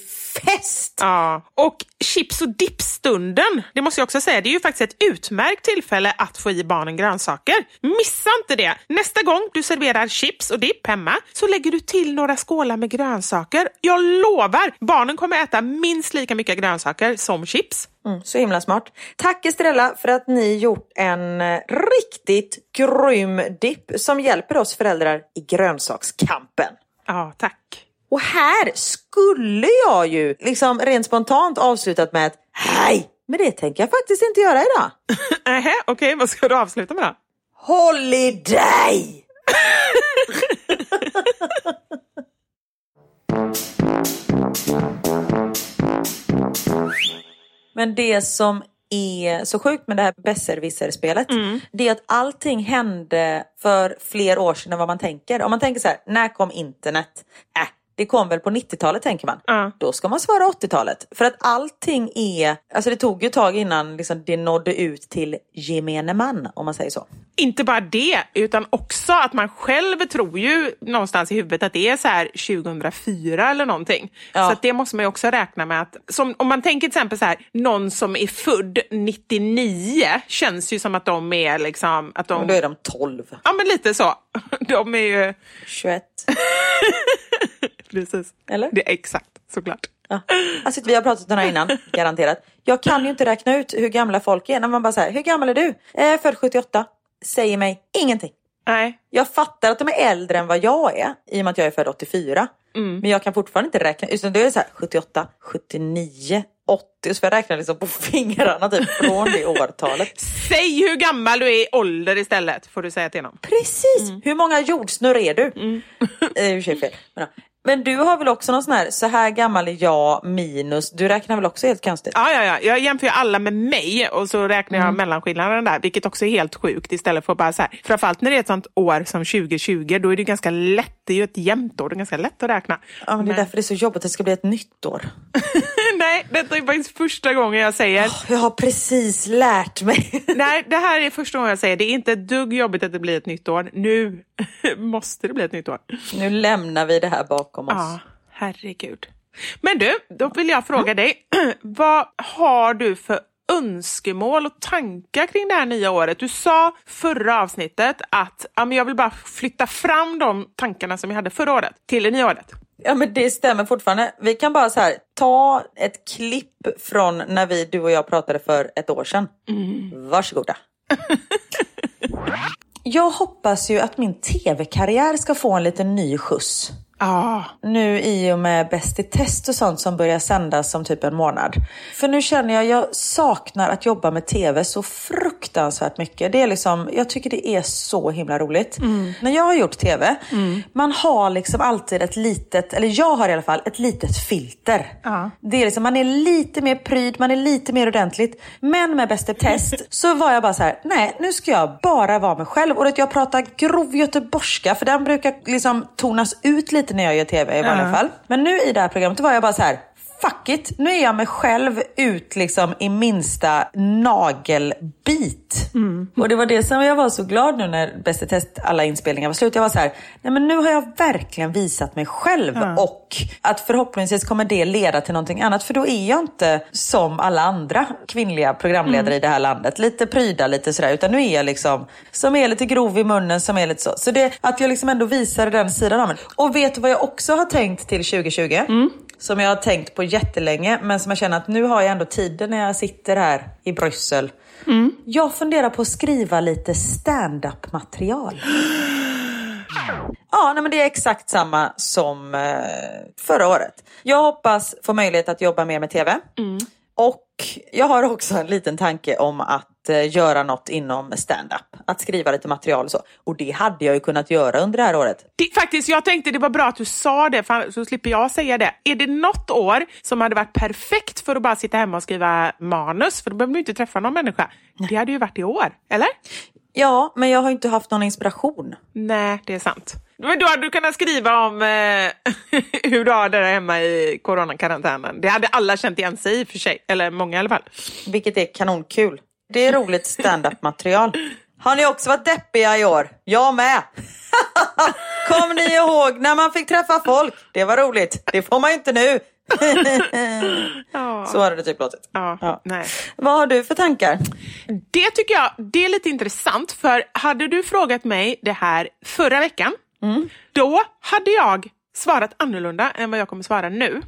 fest! Ja, och chips och dippstunden, det måste jag också säga, det är ju faktiskt ett utmärkt tillfälle att få i barnen grönsaker. Missa inte det! Nästa gång du serverar chips och dipp hemma så lägger du till några skålar med grönsaker. Jag lovar, barnen kommer äta minst lika mycket grönsaker som chips. Mm, så himla smart. Tack Estrella för att ni gjort en eh, riktigt grym dipp som hjälper oss föräldrar i grönsakskampen. Ja, tack. Och här skulle jag ju liksom rent spontant avslutat med ett hej! Men det tänker jag faktiskt inte göra idag. Nähä, okej, vad ska du avsluta med då? Holiday! Men det som är så sjukt med det här besserwisser-spelet det är att allting hände för fler år sedan än vad man tänker. Om man tänker så här, när kom internet? Äh, det kom väl på 90-talet tänker man. Ja. Då ska man svara 80-talet. För att allting är, alltså det tog ju ett tag innan liksom det nådde ut till gemene man om man säger så. Inte bara det, utan också att man själv tror ju någonstans i huvudet att det är så här 2004 eller någonting. Ja. Så det måste man ju också räkna med att, som, om man tänker till exempel så här, någon som är född 99 känns ju som att de är liksom, att de, då är de 12, ja men lite så. De är ju, 21. precis. Eller? Det är exakt, såklart. Ja. Alltså, vi har pratat om det här innan, garanterat. Jag kan ju inte räkna ut hur gamla folk är. När man bara säger, hur gammal är du? Eh, född 78. Säger mig ingenting. Nej, Jag fattar att de är äldre än vad jag är i och med att jag är född 84. Men jag kan fortfarande inte räkna. Utan det är så här 78, 79, 80. Och så jag räkna liksom på fingrarna typ från det årtalet. säg hur gammal du är i ålder istället, får du säga till dem. Precis! Hur många jordsnurr är du? Mm. Det sig fel. Men. Men du har väl också någon sån här, så här gammal är jag minus. Du räknar väl också helt konstigt? Ja, ja, ja. Jag jämför ju alla med mig och så räknar Mm. jag mellanskillnaden där, vilket också är helt sjukt istället för att bara så här. Framförallt när det är ett sånt år som 2020, då är det ganska lätt. Det är ju ett jämnt år, det är ganska lätt att räkna. Ja, men det är därför det är så jobbigt att det ska bli ett nytt år. Nej, detta är faktiskt första gången jag säger Jag har precis lärt mig. Nej, det här är första gången jag säger det är inte ett dugg jobbigt att det blir ett nytt år. Nu måste det bli ett nytt år. Nu lämnar vi det här bakom oss. Ja, herregud. Men du, då vill jag fråga dig. Vad har du för önskemål och tankar kring det här nya året? Du sa förra avsnittet att ja, men jag vill bara flytta fram de tankarna som jag hade förra året till det nya året. Ja men det stämmer fortfarande. Vi kan bara så här ta ett klipp från när vi, du och jag pratade för ett år sedan. Mm. Varsågoda. jag hoppas ju att min tv-karriär ska få en liten ny skjuts. Ah. Nu i och med Bäst i test och sånt som börjar sändas om typ en månad. För nu känner jag, jag saknar att jobba med tv så fruktansvärt mycket. Det är liksom, jag tycker det är så himla roligt. Mm. När jag har gjort tv, man har liksom alltid ett litet, eller jag har i alla fall ett litet filter. Ja. Det är liksom, man är lite mer pryd, man är lite mer ordentligt. Men med Bäst i test så var jag bara så här: nej nu ska jag bara vara mig själv. Och att jag pratar grov göteborgska, för den brukar liksom tonas ut lite när jag gör tv i vanliga Ja. fall. Men nu i det här programmet var jag bara så här. Fuck it, nu är jag mig själv ut liksom i minsta nagelbit. Och det var det som jag var så glad nu när Bäst i test alla inspelningar var slut. Jag var så här, nej men nu har jag verkligen visat mig själv och att förhoppningsvis kommer det leda till någonting annat. För då är jag inte som alla andra kvinnliga programledare i det här landet. Lite pryda, lite sådär. Utan nu är jag liksom, som är lite grov i munnen, som är lite så. Så det, att jag liksom ändå visar den sidan av mig. Och vet du vad jag också har tänkt till 2020? Som jag har tänkt på jättelänge, men som jag känner att nu har jag ändå tiden när jag sitter här i Bryssel. Jag funderar på att skriva lite stand-up material. Ja, nej, men det är exakt samma som eh, förra året. Jag hoppas få möjlighet att jobba mer med tv. Och jag har också en liten tanke om att eh, göra något inom stand-up. Att skriva lite material och så. Och det hade jag ju kunnat göra under det här året. Det, faktiskt, jag tänkte det var bra att du sa det, för så slipper jag säga det. Är det något år som hade varit perfekt för att bara sitta hemma och skriva manus, för då behöver du inte träffa någon människa. Det hade ju varit i år, eller? Ja, men jag har inte haft någon inspiration. Nej, det är sant. Men då hade du kunnat skriva om eh, hur du har det där hemma i coronakarantänen. Det hade alla känt igen sig i för sig, eller många i alla fall. Vilket är kanonkul. Det är roligt stand-up material. Har ni också varit deppiga i år? Jag med! Kom ni ihåg när man fick träffa folk? Det var roligt. Det får man ju inte nu. Ja. Så hade det typ låtit. Ja, Ja. Nej. Vad har du för tankar? Det tycker jag det är lite intressant, för hade du frågat mig det här förra veckan, då hade jag svarat annorlunda än vad jag kommer svara nu.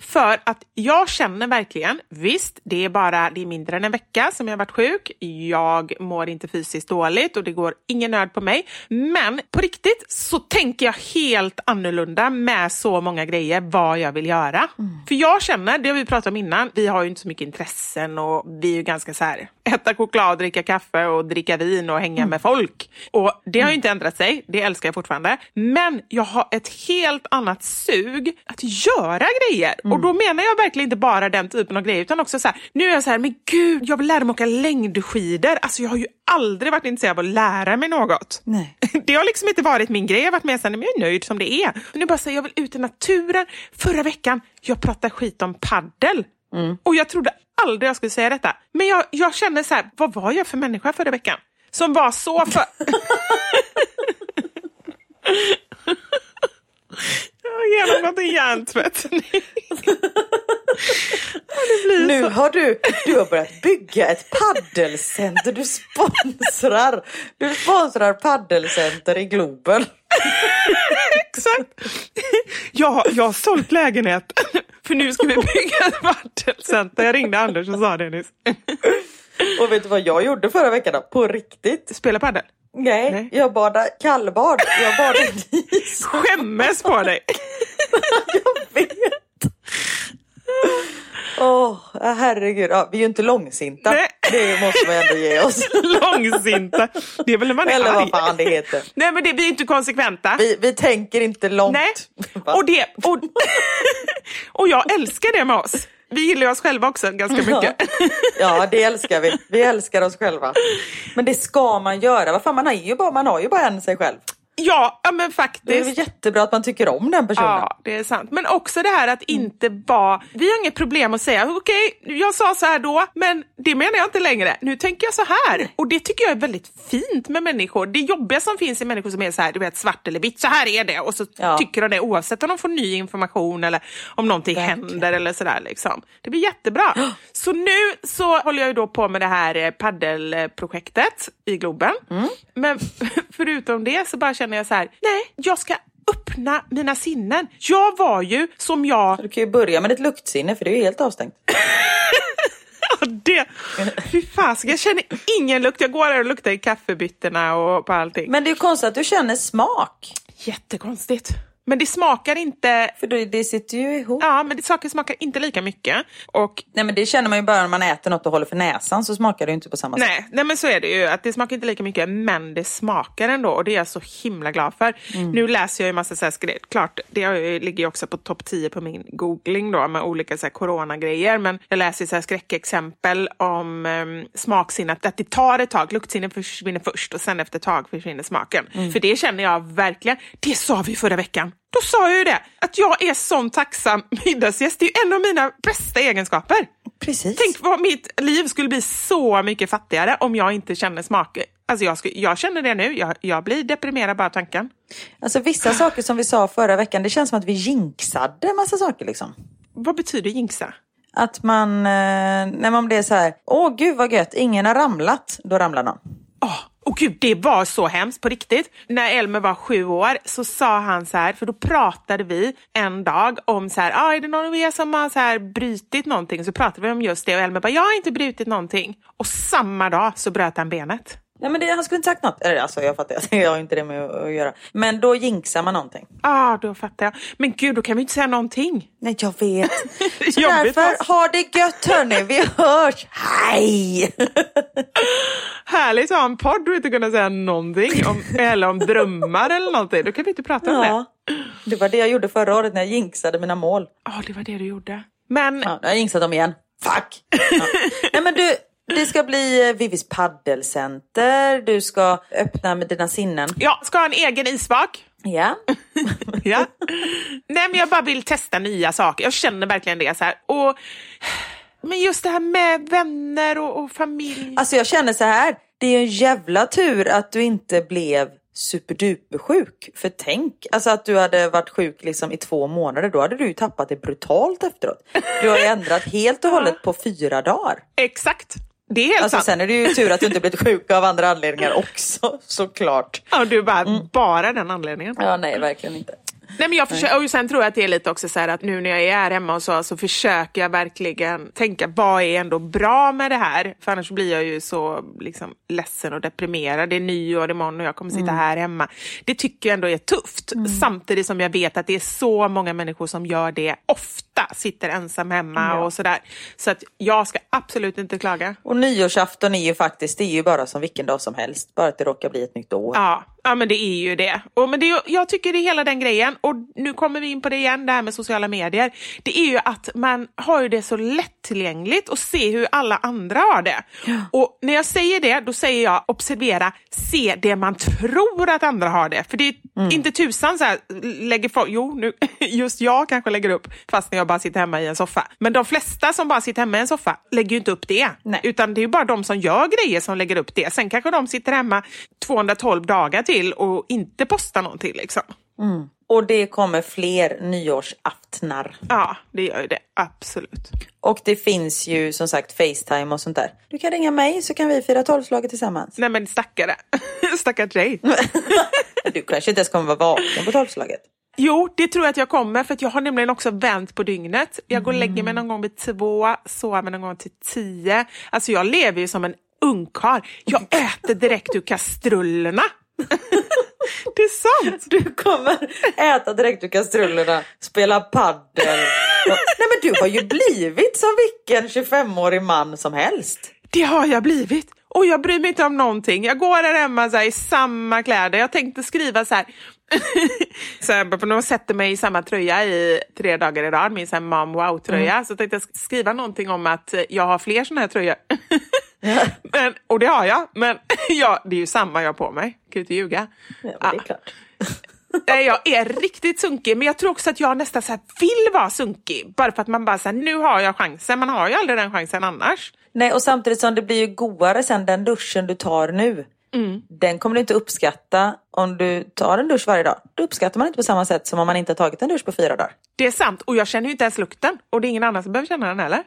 För att jag känner verkligen, visst det är bara det är mindre än en vecka som jag har varit sjuk. Jag mår inte fysiskt dåligt och det går ingen nöd på mig. Men på riktigt så tänker jag helt annorlunda med så många grejer vad jag vill göra. För jag känner, det har vi pratat om innan, vi har ju inte så mycket intressen och vi är ju ganska så här äta choklad, dricka kaffe och dricka vin och hänga med folk. Och det har ju inte ändrat sig, det älskar jag fortfarande. Men jag har ett helt annat sug att göra grejer. Och då menar jag verkligen inte bara den typen av grejer utan också så här, nu är jag så här, men gud, jag vill lära mig åka längdskidor. Alltså jag har ju aldrig varit intresserad av att lära mig något. Nej. Det har liksom inte varit min grej. Jag har varit med sen, men jag är nöjd som det är. Men nu bara säger jag vill ut i naturen. Förra veckan, jag pratade skit om paddel. Och jag trodde aldrig jag skulle säga detta. Men jag, jag kände så här, vad var jag för människa förra veckan? Som var så för... jag har genomgått en hjärntvätt. Nu har du, du har börjat bygga ett paddelcenter. Du sponsrar, du sponsrar paddelcenter i Globen. Exakt. Jag, jag har sålt lägenhet. För nu ska vi bygga ett paddelcenter. Jag ringde Anders och sa det nyss. Och vet du vad jag gjorde förra veckan då? På riktigt? Spela padel. Nej, Nej. jag badade kallbad. Jag badade i is. Skämmes på dig. Jag vet. Åh, herregud. Ja, vi är ju inte långsinta. Nej. Det måste man ändå ge oss. Långsinta. Det är väl när man är Eller arg. vad fan det heter. Nej men det, vi är inte konsekventa. Vi, vi tänker inte långt. Nej. Och, det, och, och jag älskar det med oss. Vi gillar oss själva också ganska mycket. Ja, det älskar vi. Vi älskar oss själva. Men det ska man göra. Vad fan, man, är ju bara, man har ju bara en sig själv. Ja, ja men Det är faktiskt. jättebra att man tycker om den personen. Ja, det är sant. Men också det här att inte vara... Vi har inget problem att säga okej, jag sa så här då, men det menar jag inte längre. Nu tänker jag så här. Och det tycker jag är väldigt fint med människor. Det jobbiga som finns i människor som är så här, du vet, svart eller vitt, så här är det. Och så Ja. tycker de det oavsett om de får ny information eller om någonting Verkligen. händer eller sådär. Liksom. Det blir jättebra. Så nu så håller jag ju då på med det här eh, paddelprojektet i Globen. Mm. Men förutom det så bara känner jag så här, nej, jag ska öppna mina sinnen. Jag var ju som jag... Du kan ju börja med ditt luktsinne för det är ju helt avstängt. det, fy fasiken, jag känner ingen lukt. Jag går här och luktar i kaffebyttorna och på allting. Men det är ju konstigt att du känner smak. Jättekonstigt. Men det smakar inte... För det, det sitter ju ihop. Ja, men det saker smakar inte lika mycket. Och Nej men det känner man ju bara när man äter något och håller för näsan så smakar det inte på samma sätt. Nej, nej men så är det ju. Att det smakar inte lika mycket men det smakar ändå och det är jag så himla glad för. Nu läser jag ju massa så här klart det ligger ju också på topp 10 på min googling då med olika så här coronagrejer men jag läser så här skräckexempel om um, smaksinnet att det tar ett tag, luktsinnet försvinner först och sen efter ett tag försvinner smaken. För det känner jag verkligen, det sa vi förra veckan. Då sa jag ju det, att jag är sån tacksam middagsgäst. Det är ju en av mina bästa egenskaper. Precis. Tänk vad mitt liv skulle bli så mycket fattigare om jag inte känner smak. Alltså jag, skulle, jag känner det nu, jag, jag blir deprimerad bara tanken. Alltså vissa saker som vi sa förra veckan, det känns som att vi jinxade en massa saker liksom. Vad betyder jinxa? Att man, eh, när man blir så här, åh gud vad gött, ingen har ramlat, då ramlar någon. Åh, och gud, det var så hemskt på riktigt. När Elmer var sju år så sa han så här, för då pratade vi en dag om så här, ah, är det någon av er som har så här brutit någonting? Så pratade vi om just det och Elmer bara, jag har inte brutit någonting. Och samma dag så bröt han benet. Nej men det, han skulle inte sagt något. Eller alltså jag fattar, jag har inte det med att göra. Men då jinxar man någonting. ah, då fattar jag. Men gud, då kan vi inte säga någonting. Nej jag vet. Så därför, va? ha det gött hörni, vi hörs. Hej! Härligt att ha en podd och inte kunna säga någonting. Om, eller om drömmar eller någonting. Då kan vi inte prata om det. Ja, det var det jag gjorde förra året när jag jinxade mina mål. Ja, det var det du gjorde. Men Ja, jag jinxat dem igen. Fuck! Ja. Nej men du, det ska bli eh, Vivis paddelcenter, du ska öppna med dina sinnen. jag ska ha en egen isvak. Ja. Ja. Nej, men jag bara vill testa nya saker. Jag känner verkligen det. så här. Och, men just det här med vänner och, och familj. Alltså jag känner så här, det är en jävla tur att du inte blev superduper sjuk. För tänk, alltså att du hade varit sjuk liksom i två månader, då hade du ju tappat det brutalt efteråt. Du har ju ändrat helt och hållet på fyra dagar. Exakt. Det är helt Alltså sant. sen är det ju tur att du inte blivit sjuk av andra anledningar också, såklart. Ja, du bara, bara den anledningen. Ja, nej, verkligen inte. Nej, men jag försöker, och sen tror jag att det är lite också så här att nu när jag är här hemma och så, så försöker jag verkligen tänka vad är ändå bra med det här? För annars blir jag ju så liksom, ledsen och deprimerad. Det är nyår imorgon och jag kommer sitta här hemma. Det tycker jag ändå är tufft. Samtidigt som jag vet att det är så många människor som gör det ofta, sitter ensam hemma och sådär. Så att jag ska absolut inte klaga. Och nyårsafton är ju faktiskt, det är ju bara som vilken dag som helst, bara att det råkar bli ett nytt år. Ja, ja men det är ju det. Och, men det är, jag tycker det är hela den grejen. Och nu kommer vi in på det igen, det här med sociala medier. Det är ju att man har ju det så lättillgängligt att se hur alla andra har det. Och när jag säger det, då säger jag observera, se det man tror att andra har det. För det är inte tusan så här, lägger folk, jo nu, just jag kanske lägger upp fast när jag bara sitter hemma i en soffa. Men de flesta som bara sitter hemma i en soffa lägger ju inte upp det. Nej. Utan det är ju bara de som gör grejer som lägger upp det. Sen kanske de sitter hemma 212 dagar till och inte postar någonting liksom. Och det kommer fler nyårsaftnar. Ja, det gör ju det. Absolut. Och det finns ju som sagt Facetime och sånt där. Du kan ringa mig så kan vi fira tolvslaget tillsammans. Nej men stackare. Stackars dig. Du kanske inte ens kommer vara vaken på tolvslaget. Jo, det tror jag att jag kommer för jag har nämligen också vänt på dygnet. Jag går och lägger mig någon gång vid två, sover någon gång till tio. Alltså jag lever ju som en ungkarl. Jag äter direkt ur kastrullerna. det är sant. Du kommer äta direkt ur kastrullerna, spela paddel. Och... Nej men du har ju blivit som vilken 25-årig man som helst. Det har jag blivit. Och jag bryr mig inte om någonting. Jag går här hemma så här, i samma kläder. Jag tänkte skriva så här. så för de sätter mig i samma tröja i tre dagar i rad, min så mom wow-tröja. Så tänkte jag skriva någonting om att jag har fler såna här tröjor. men, och det har jag, men ja, det är ju samma jag har på mig. Kan ju inte ljuga. Ja, det är klart. Nej, Jag är riktigt sunkig, men jag tror också att jag nästan så här vill vara sunkig. Bara för att man bara säger nu har jag chansen. Man har ju aldrig den chansen annars. Nej och samtidigt som det blir ju godare sen den duschen du tar nu. Den kommer du inte uppskatta om du tar en dusch varje dag. Då uppskattar man inte på samma sätt som om man inte har tagit en dusch på fyra dagar. Det är sant, och jag känner ju inte ens lukten. Och det är ingen annan som behöver känna den heller.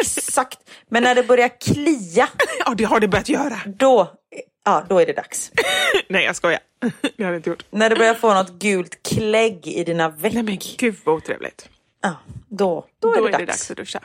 Exakt. Men när det börjar klia, Ja, det har det börjat göra. då, ja då är det dags. Nej, jag skojar. Det har jag inte gjort. När det börjar få något gult klägg i dina veck. Nej men gud vad otrevligt. Ja, då, då, är, Då det, är det dags. dags att duscha.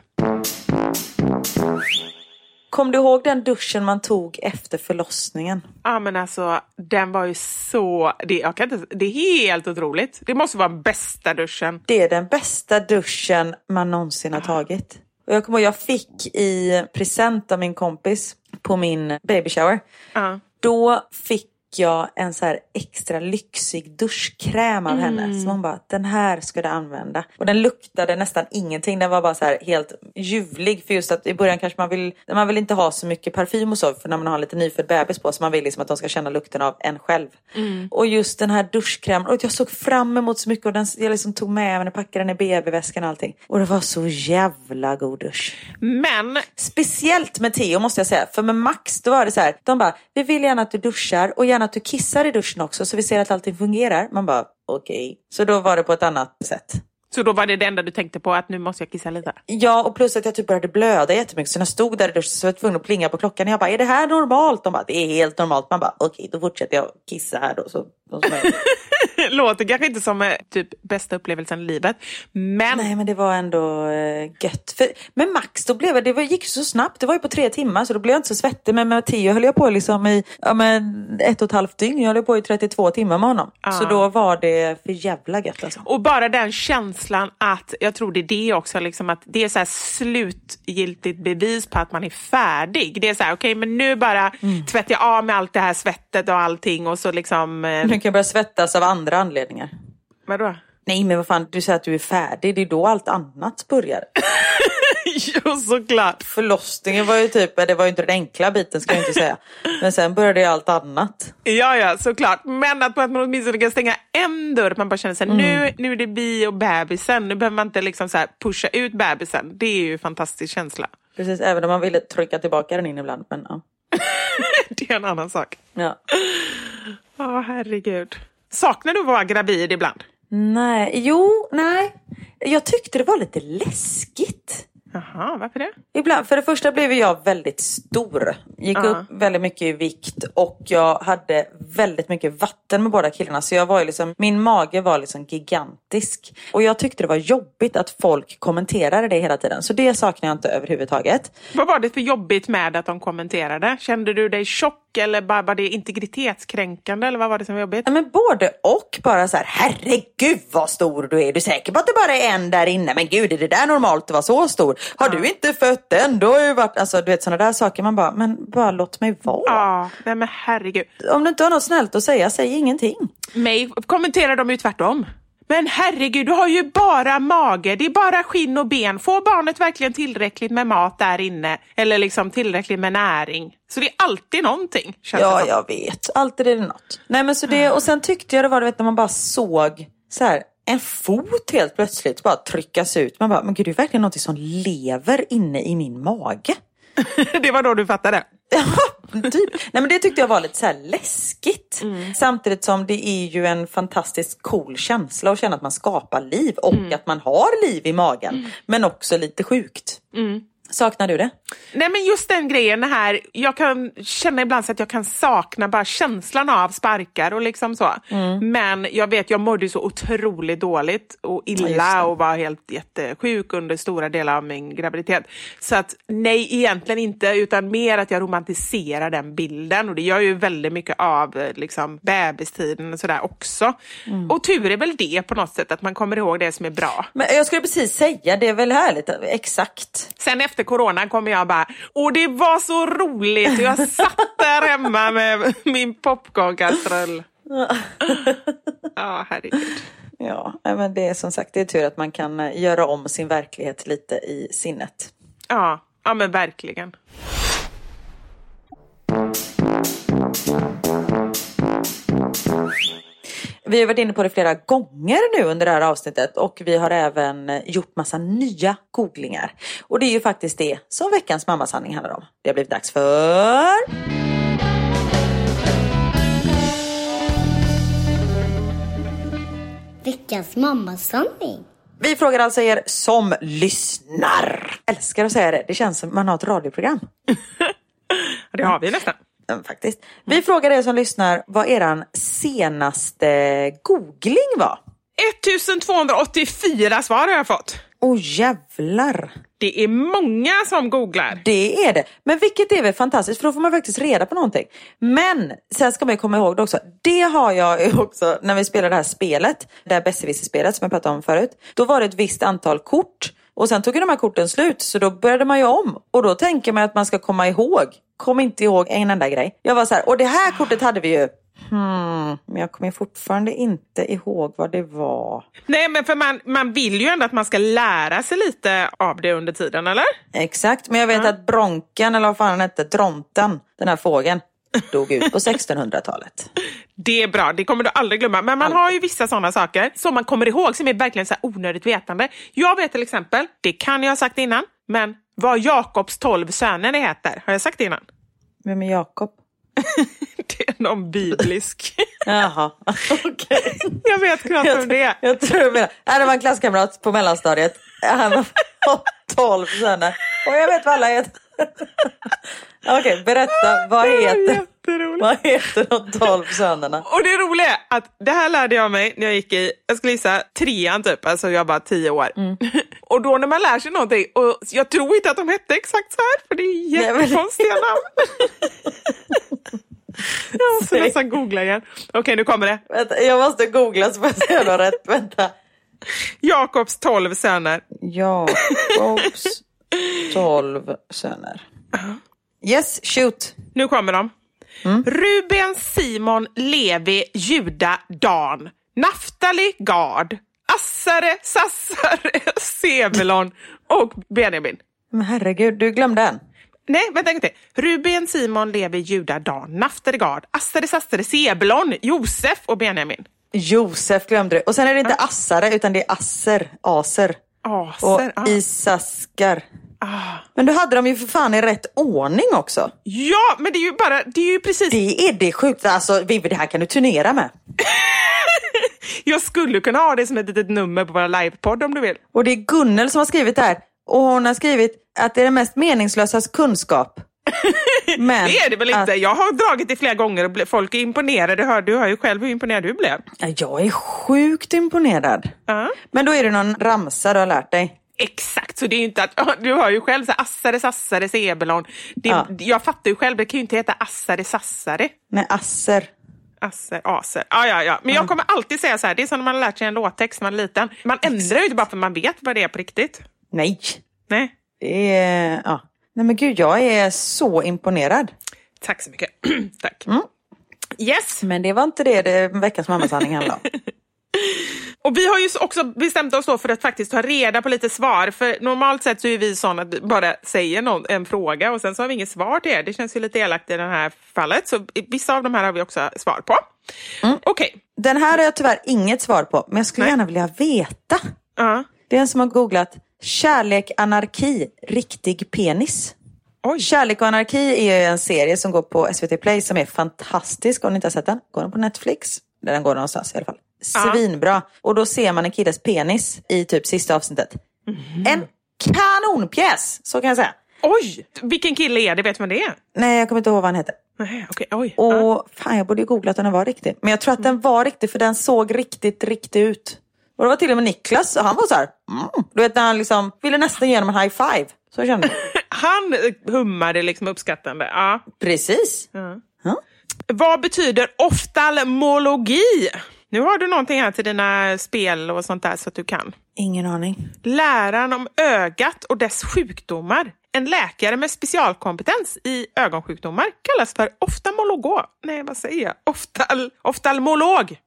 Kom du ihåg den duschen man tog efter förlossningen? Ja men alltså den var ju så, det, jag kan inte, det är helt otroligt. Det måste vara bästa duschen. Det är den bästa duschen man någonsin har tagit. Och jag kommer ihåg, jag fick i present av min kompis på min baby shower. Ja. Då fick jag en så här extra lyxig duschkräm av henne. Som hon bara, den här ska du använda. Och den luktade nästan ingenting. Den var bara så här helt ljuvlig. För just att i början kanske man vill, man vill inte ha så mycket parfym och så. För när man har en lite nyfödd bebis på. Så man vill liksom att de ska känna lukten av en själv. Och just den här duschkrämen. Och jag såg fram emot så mycket. Och den, jag liksom tog med den, packade den i BB-väskan och allting. Och det var så jävla god dusch. Men Speciellt med Theo måste jag säga. För med Max då var det så här. De bara, vi vill gärna att du duschar och gärna att du kissar i duschen också så vi ser att allting fungerar. Man bara, okej. Så då var det på ett annat sätt. så då var det det enda du tänkte på att nu måste jag kissa lite. Ja, och plus att jag typ började blöda jättemycket. Så när jag stod där i duschen så var jag tvungen att plinga på klockan. Jag bara, är det här normalt? De bara, det är helt normalt. Man bara, okej, då fortsätter jag kissa här då. Så, så, så, Låter kanske inte som eh, typ bästa upplevelsen i livet. Men Nej, men det var ändå eh, gött. För, men Max, då blev det var, gick så snabbt. Det var ju på tre timmar så då blev jag inte så svettig. Men med Theo höll jag på liksom i ja, men ett och ett halvt dygn. Jag höll på i 32 timmar med honom. Så då var det för jävla gött alltså. Och bara den känslan att, jag tror det är det också, liksom att det är så slutgiltigt bevis på att man är färdig. Det är så här, okej men nu bara tvättar jag av med allt det här svettet och allting och så liksom... Eh, Nu kan jag börja svettas av andra anledningar. vadå? Nej men vad fan, du säger att du är färdig. Det är då allt annat börjar. jo såklart. Förlossningen var ju typ, det var ju inte den enkla biten ska jag inte säga. Men sen började ju allt annat. Ja, ja, såklart. Men att man åtminstone kan stänga en dörr. Att man bara känner sig nu, nu är det bi och bebisen. Nu behöver man inte liksom så här pusha ut bebisen. Det är ju en fantastisk känsla. Precis, även om man ville trycka tillbaka den in ibland. Men ja. Det är en annan sak. ja. Ja, herregud. Saknar du att vara gravid ibland? Nej, jo, nej. Jag tyckte det var lite läskigt. Jaha, varför det? Ibland, för det första blev jag väldigt stor. Gick Ja. upp väldigt mycket i vikt och jag hade väldigt mycket vatten med båda killarna. Så jag var liksom, min mage var liksom gigantisk. Och jag tyckte det var jobbigt att folk kommenterade det hela tiden. Så det saknar jag inte överhuvudtaget. Vad var det för jobbigt med att de kommenterade? Kände du dig tjock eller bara var det integritetskränkande eller vad var det som var jobbigt? Ja, Men både och. Bara så här, herregud vad stor du är. Du är säker på att det bara är en där inne? Men gud, är det där normalt att vara så stor? Har du inte fött än? Då har ju varit... Alltså du vet sådana där saker. Man bara, men bara låt mig vara. Ja, nej men herregud. Om du inte har något snällt att säga, säg ingenting. Mig kommenterar de ju tvärtom. Men herregud, du har ju bara mage, det är bara skinn och ben. Får barnet verkligen tillräckligt med mat där inne? Eller liksom tillräckligt med näring? Så det är alltid någonting. Ja, jag vet. Alltid är det något. Nej, men så det, och sen tyckte jag det var, du vet, när man bara såg så här, en fot helt plötsligt bara tryckas ut. Man bara, men gud, det är verkligen något som lever inne i min mage. det var då du fattade? Ja, typ. Nej, men det tyckte jag var lite så läskigt. Samtidigt som det är ju en fantastiskt cool känsla att känna att man skapar liv och att man har liv i magen. Men också lite sjukt. Saknar du det? Nej men just den grejen här, jag kan känna ibland så att jag kan sakna bara känslan av sparkar och liksom så. Mm. Men jag vet, jag mådde så otroligt dåligt och Ja, illa det. och var helt jättesjuk under stora delar av min graviditet. Så att nej, egentligen inte, utan mer att jag romantiserar den bilden och det gör ju väldigt mycket av liksom bebistiden och sådär också. Mm. Och tur är väl det på något sätt, att man kommer ihåg det som är bra. Men jag skulle precis säga, det är väl härligt, exakt. Sen efter coronan kommer jag bara, och det var så roligt. Jag satt där hemma med min popcornkastrull. Ja, herregud. Ja, men det är som sagt, det är tur att man kan eh, göra om sin verklighet lite i sinnet. Ja, ja men verkligen. Vi har varit inne på det flera gånger nu under det här avsnittet och vi har även gjort massa nya googlingar. Och det är ju faktiskt det som veckans mammasanning handlar om. Det har blivit dags för... Veckans mammasanning. Vi frågar alltså er som lyssnar. Älskar att säga det. Det känns som man har ett radioprogram. Det har vi nästan. Faktiskt. Vi frågar er som lyssnar vad eran senaste googling var. 1284 svar har jag fått. Åh jävlar. Det är många som googlar. Det är det. Men vilket är väl fantastiskt för då får man faktiskt reda på någonting. Men sen ska man ju komma ihåg det också. Det har jag också när vi spelade det här spelet. Det här besserwisser-spelet som jag pratade om förut. Då var det ett visst antal kort. Och sen tog ju de här korten slut så då började man ju om. Och då tänker man att man ska komma ihåg. Kom inte ihåg en enda grej. Jag var så här, och det här kortet hade vi ju. Hmm, men jag kommer fortfarande inte ihåg vad det var. Nej, men för man, man vill ju ändå att man ska lära sig lite av det under tiden, eller? Exakt, men jag vet att bronken, eller vad fan den hette, dronten, den här fågeln, dog ut på 1600-talet. Det är bra, det kommer du aldrig glömma. Men man har ju vissa sådana saker som man kommer ihåg som är verkligen så onödigt vetande. Jag vet till exempel, det kan jag ha sagt innan, men vad Jakobs tolv söner heter. Har jag sagt det innan? Vem är Jakob? Det är någon biblisk. Jaha, okej. jag vet knappt vem det är. Jag tror du menar, Nej, det var en klasskamrat på mellanstadiet. Han har tolv söner. Och jag vet vad alla heter. Okej, berätta. Vad heter, Jätteroligt. vad heter de tolv sönerna? Och det roliga är att det här lärde jag mig när jag gick i, jag skulle gissa trean typ, alltså jag var tio år. Och då när man lär sig någonting, och jag tror inte att de hette exakt så här, för det är jättekonstiga namn. jag måste Säg. nästan googla igen. Okej, nu kommer det. Vänta, jag måste googla så får jag se om jag har rätt. Vänta. Jakobs tolv söner. Jakobs tolv söner. Yes, shoot. Nu kommer de. Ruben, Simon, Levi, Juda, Dan, Naftali, Gad, Assare, Sassare, Sebulon och Benjamin. Men herregud, du glömde en. Nej, vänta inte. Ruben, Simon, Levi, Juda, Dan, Naftali, Gad, Assare, Sassare, Sebulon, Josef och Benjamin. Josef glömde du. Och sen är det inte Assare utan det är Asser. Aser. Aser, Och ah. Isaskar. Ah. Men du hade dem ju för fan i rätt ordning också. Ja, men det är ju bara, det är ju precis, Det är det sjukt. Alltså Vivi, det här kan du turnera med. jag skulle kunna ha det som ett litet nummer på våra livepodd om du vill. Och det är Gunnel som har skrivit det här. Och hon har skrivit att det är den mest meningslösa kunskap. Men Det är det väl inte? Att, Jag har dragit det flera gånger och folk är imponerade. Hör, du hör ju själv hur imponerad du blev. Ja, jag är sjukt imponerad. Ja. Men då är det någon ramsa du har lärt dig. Exakt, så det är inte att, du hör ju själv så Assare, Sassare, Sebulon. Det, Ja. Jag fattar ju själv, det kan ju inte heta Assare, Sassare. Nej, Asser. Asser, Aser. Ja, ja, ja. Men jag kommer alltid säga så här, det är som när man har lärt sig en låttext när man är liten. Man ändrar ju inte bara för man vet vad det är på riktigt. Nej. Nej, Det är... Ja. Nej men gud, jag är så imponerad. tack så mycket. tack. Mm. Yes, Men det var inte det, det veckans mammasanning handlade om. och vi har ju också bestämt oss då för att faktiskt ta reda på lite svar. För normalt sett så är vi sådana att bara säger någon, en fråga och sen så har vi inget svar till er. Det känns ju lite elakt i det här fallet. Så vissa av de här har vi också svar på. Mm. Okej. Den här har jag tyvärr inget svar på, men jag skulle Nej. gärna vilja veta. Ja. Det är en som har googlat Kärlek, anarki, riktig penis. Oj. Kärlek och anarki är ju en serie som går på SVT Play som är fantastisk. Om ni inte har sett den, går den på Netflix? Där den går någonstans i alla fall. Svinbra. Och då ser man en killes penis i typ sista avsnittet. En kanonpjäs, så kan jag säga. Oj! Vilken kille är det? Vet man det? Nej, jag kommer inte ihåg vad han heter. Nej, okej. Oj. Och Ja. fan, jag borde ju googlat om den var riktig. Men jag tror att den var riktig för den såg riktigt, riktigt ut. Och det var till och med Niklas och han var så här, mm. Du vet när han liksom ville nästan ge honom en high five. Så kände jag. Han hummade liksom uppskattande. Ja. Precis. Ja. Vad betyder oftalmologi? Nu har du någonting här till dina spel och sånt där så att du kan. Ingen aning. Läran om ögat och dess sjukdomar. En läkare med specialkompetens i ögonsjukdomar kallas för oftalmolog. Nej, vad säger jag? Oftal, oftalmolog.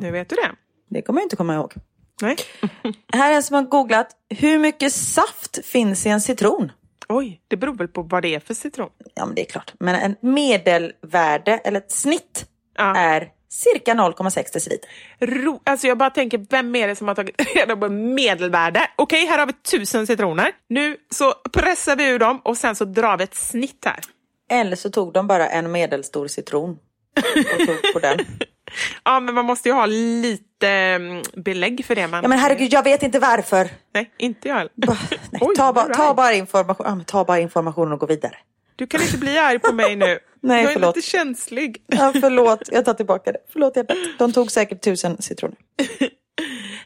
Nu vet du det. Det kommer jag inte komma ihåg. Nej. Här är en som har googlat, hur mycket saft finns i en citron? Oj, det beror väl på vad det är för citron. Ja, men det är klart. Men en medelvärde, eller ett snitt, Ja. är cirka 0,6 deciliter. Ro, alltså jag bara tänker, vem är det som har tagit reda på medelvärde? Okej, här har vi tusen citroner. Nu så pressar vi ur dem och sen så drar vi ett snitt här. Eller så tog de bara en medelstor citron och tog på den. Ja, men man måste ju ha lite mm, belägg för det. Man... Ja, men herregud, jag vet inte varför. Nej, inte jag heller. Ta, ba, ta, bara information, ja, ta bara informationen och gå vidare. Du kan inte bli arg på mig nu. Nej, jag är förlåt. lite känslig. Ja, förlåt, jag tar tillbaka det. Förlåt hjärtat. De tog säkert tusen citroner.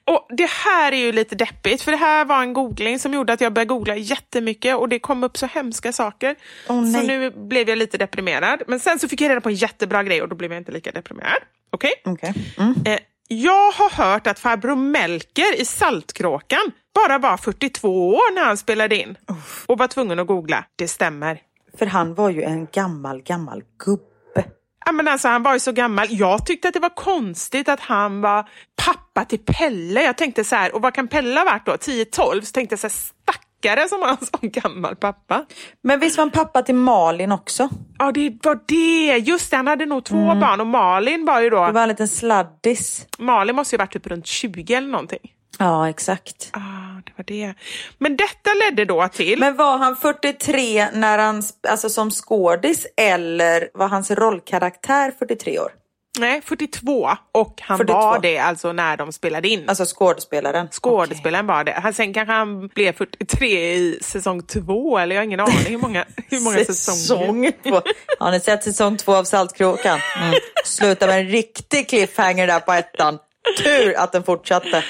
Och Det här är ju lite deppigt, för det här var en googling som gjorde att jag började googla jättemycket och det kom upp så hemska saker. Nej. så nu blev jag lite deprimerad. Men sen så fick jag reda på en jättebra grej och då blev jag inte lika deprimerad. Okej? Okej. Mm. Eh, jag har hört att farbror Melker i Saltkråkan bara var 42 år när han spelade in. Och var tvungen att googla. Det stämmer. För han var ju en gammal, gammal gubbe. Ja, men alltså, han var ju så gammal. Jag tyckte att det var konstigt att han var pappa till Pelle. Jag tänkte så här, och vad kan Pelle ha varit då? 10-12? Så tänkte jag så här, stackare som har en sån gammal pappa. Men visst var han pappa till Malin också? Ja, det var det. Just det, han hade nog två barn och Malin var ju då... Det var en liten sladdis. Malin måste ju varit typ runt 20 eller någonting. Ja, exakt. Ah, det var det. Men detta ledde då till... Men var han 43 när han, alltså som skådis eller var hans rollkaraktär 43 år? Nej, 42. Och han 42. var det alltså när de spelade in. Alltså skådespelaren? Skådespelaren var det. Han, sen kanske han blev 43 i säsong två, eller jag har ingen aning hur många, hur många säsonger. Säsong. Har ni sett säsong två av Saltkråkan? Mm. Sluta med en riktig cliffhanger där på ettan. Tur att den fortsatte.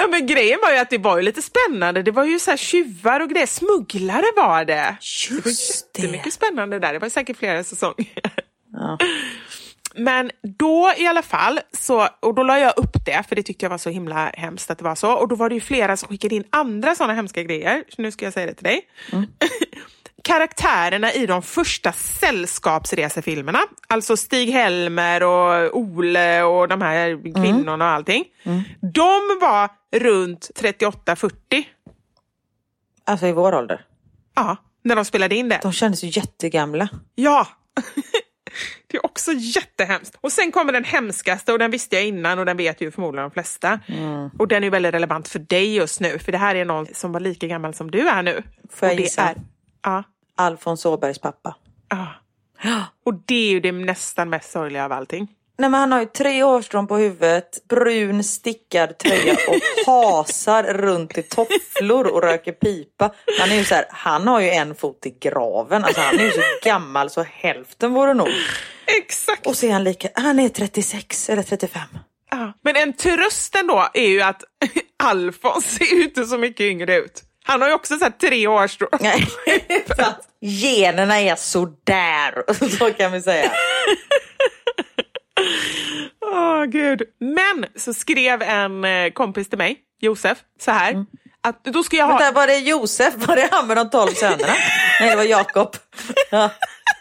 Ja, men grejen var ju att det var ju lite spännande. Det var ju så här tjuvar och grejer. Smugglare var det. det var Just det. jättemycket spännande där. Det var säkert flera säsonger. Ja. Men då i alla fall, så, och då la jag upp det för det tyckte jag var så himla hemskt att det var så. Och då var det ju flera som skickade in andra sådana hemska grejer. Så nu ska jag säga det till dig. Karaktärerna i de första sällskapsresefilmerna, alltså Stig-Helmer och Ole och de här kvinnorna och allting. De var runt 38-40. Alltså i vår ålder. Ja, när de spelade in det. De kändes ju jättegamla. Ja! Det är också jättehemskt. Och sen kommer den hemskaste och den visste jag innan och den vet ju förmodligen de flesta. Och den är väldigt relevant för dig just nu för det här är någon som var lika gammal som du är nu. Får jag och det gissa? Är, ja, Alfons Åbergs pappa. ja. Och det är ju det nästan mest sorgliga av allting. Nej men han har ju tre hårstrån på huvudet, brun stickad tröja och hasar runt i tofflor och röker pipa. Han är ju så här, han har ju en fot i graven. Alltså han är ju så gammal så hälften vore nog. Exakt! Och så är han lika, han är 36 eller 35. Ja. Men en tröst ändå är ju att Alfons ser inte så mycket yngre ut. Han har ju också så tre årstrån. Nej, för att generna är sådär, så kan vi säga. Åh gud. Men så skrev en eh, kompis till mig, Josef, så här. Att då ska jag ha... Vänta, var det Josef? Var det han med de tolv sönerna? Nej, det var Jakob. Ja.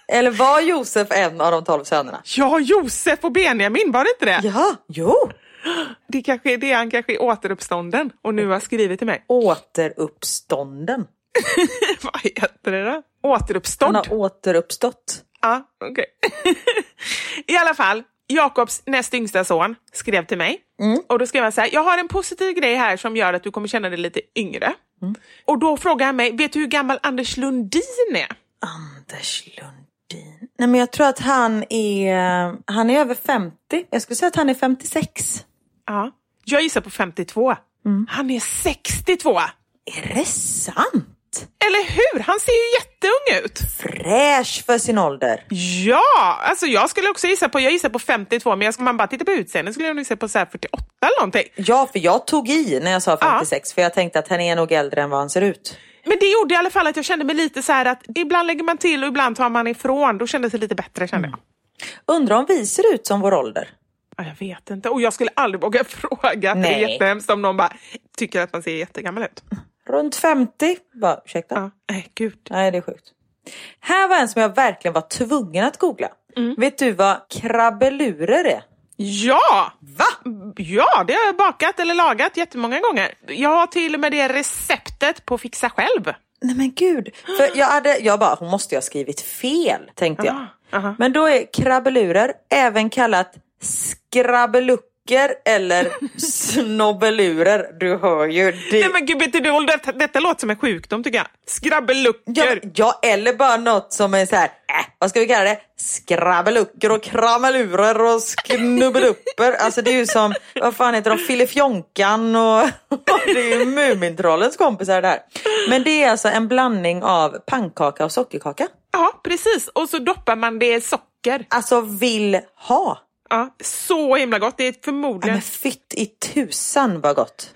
Eller var Josef en av de tolv sönerna? Ja, Josef och Benjamin, var det inte det? Ja, jo. Det kanske är det han kanske är återuppstånden och nu har skrivit till mig. Återuppstånden. Vad heter det då? Han Återuppstånd? har återuppstått. Ja, okej. I alla fall, Jakobs näst yngsta son skrev till mig. Och då skrev han så här, jag har en positiv grej här som gör att du kommer känna dig lite yngre. Och då frågar han mig, vet du hur gammal Anders Lundin är? Anders Lundin. Nej, men jag tror att han är, han är över 50. Jag skulle säga att han är 56. Ja. Jag gissar på 52. Han är 62! Är det sant? Eller hur? Han ser ju jätteung ut. Fräsch för sin ålder. Ja, alltså jag skulle också gissa på, jag gissar på 52 men jag ska man bara titta på utseendet skulle jag nog gissa på så här 48 eller någonting. Ja, för jag tog i när jag sa 56 för jag tänkte att han är nog äldre än vad han ser ut. Men det gjorde i alla fall att jag kände mig lite så här att ibland lägger man till och ibland tar man ifrån. Då kändes det lite bättre kände jag. Undrar om vi ser ut som vår ålder? Ja, jag vet inte. Och jag skulle aldrig våga fråga. För det är Nej. jättehemskt om någon bara tycker att man ser jättegammal ut. Runt 50? Bara, ursäkta? Ja, nej gud. Nej, det är sjukt. Här var en som jag verkligen var tvungen att googla. Vet du vad krabbelurer är? Ja! Va? Ja, det har jag bakat eller lagat jättemånga gånger. Jag har till och med det receptet på Fixa själv. Nej men gud. För jag, hade, jag bara, hon måste ju ha skrivit fel, tänkte jag. Aha, aha. Men då är krabbelurer även kallat skrabbelucker eller snobbelurer. Du hör ju. Det, Nej men gud, du, detta, detta låter som en sjukdom tycker jag. Skrabbelucker. ja, ja, eller bara något som är så här, äh, vad ska vi kalla det? Skrabbelucker och kramelurer och sknubbelupper. Alltså det är ju som, vad fan heter de, Filifjonkan och det är ju Mumintrollens kompisar där. Men det är alltså en blandning av pannkaka och sockerkaka. Ja, precis. Och så doppar man det i socker. Alltså vill ha. Ja, så himla gott. Det är Ja, förmodligen men fytt i tusan vad gott.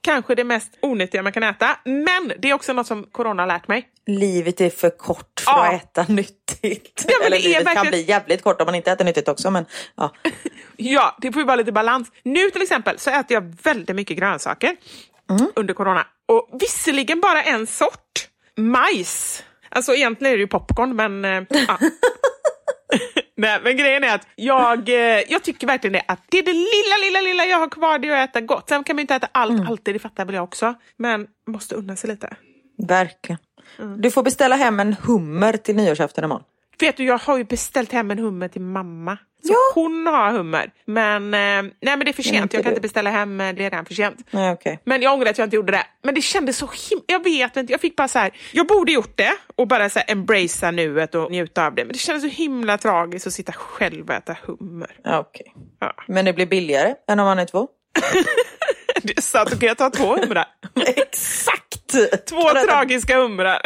kanske det mest onyttiga man kan äta. Men det är också något som corona har lärt mig. Livet är för kort för Ja. att äta nyttigt. Ja, Eller livet kan verkligen- bli jävligt kort om man inte äter nyttigt också. Men, ja. Ja, det får ju vara lite balans. Nu till exempel så äter jag väldigt mycket grönsaker under corona. Och visserligen bara en sort. Majs. Alltså egentligen är det ju popcorn, men... eh, ja. Nej, men grejen är att jag, eh, jag tycker verkligen det att det är det lilla, lilla, lilla jag har kvar, det är att äta gott. Sen kan man inte äta allt alltid, det fattar väl jag också. Men måste unna sig lite. Verkligen. Du får beställa hem en hummer till nyårsafton imorgon. Vet du, jag har ju beställt hem en hummer till mamma. Så Ja. hon har hummer. Men, eh, nej, men det är för sent, jag kan inte beställa hem, eh, det är redan för sent. Nej, okej. Men jag ångrar att jag inte gjorde det. Men det kändes så himla... Jag vet inte, jag fick bara så här... Jag borde gjort det och bara så här embracea nuet och njuta av det. Men det kändes så himla tragiskt att sitta själv och äta hummer. Ja, okej. Ja. Men det blir billigare än om man är två. Det är sant, då kan jag ta två humrar. Exakt! Två tragiska humrar.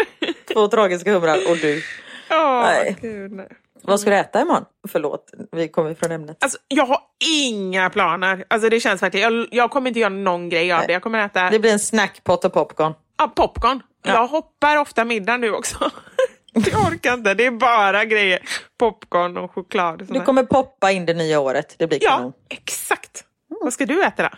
Två tragiska humrar och du. Åh, Nej. gud, nej. Vad ska du äta imorgon? Förlåt, vi kommer från ämnet. Alltså, jag har inga planer. Alltså, det känns verkligen... Jag, jag kommer inte göra någon grej av Nej. det. Jag kommer äta Det blir en snackpot och popcorn. ja, popcorn. Ja. Jag hoppar ofta middag nu också. jag orkar inte. Det är bara grejer. Popcorn och choklad. Och Du kommer poppa in det nya året. Det blir kanon. Ja, exakt. Vad ska du äta då?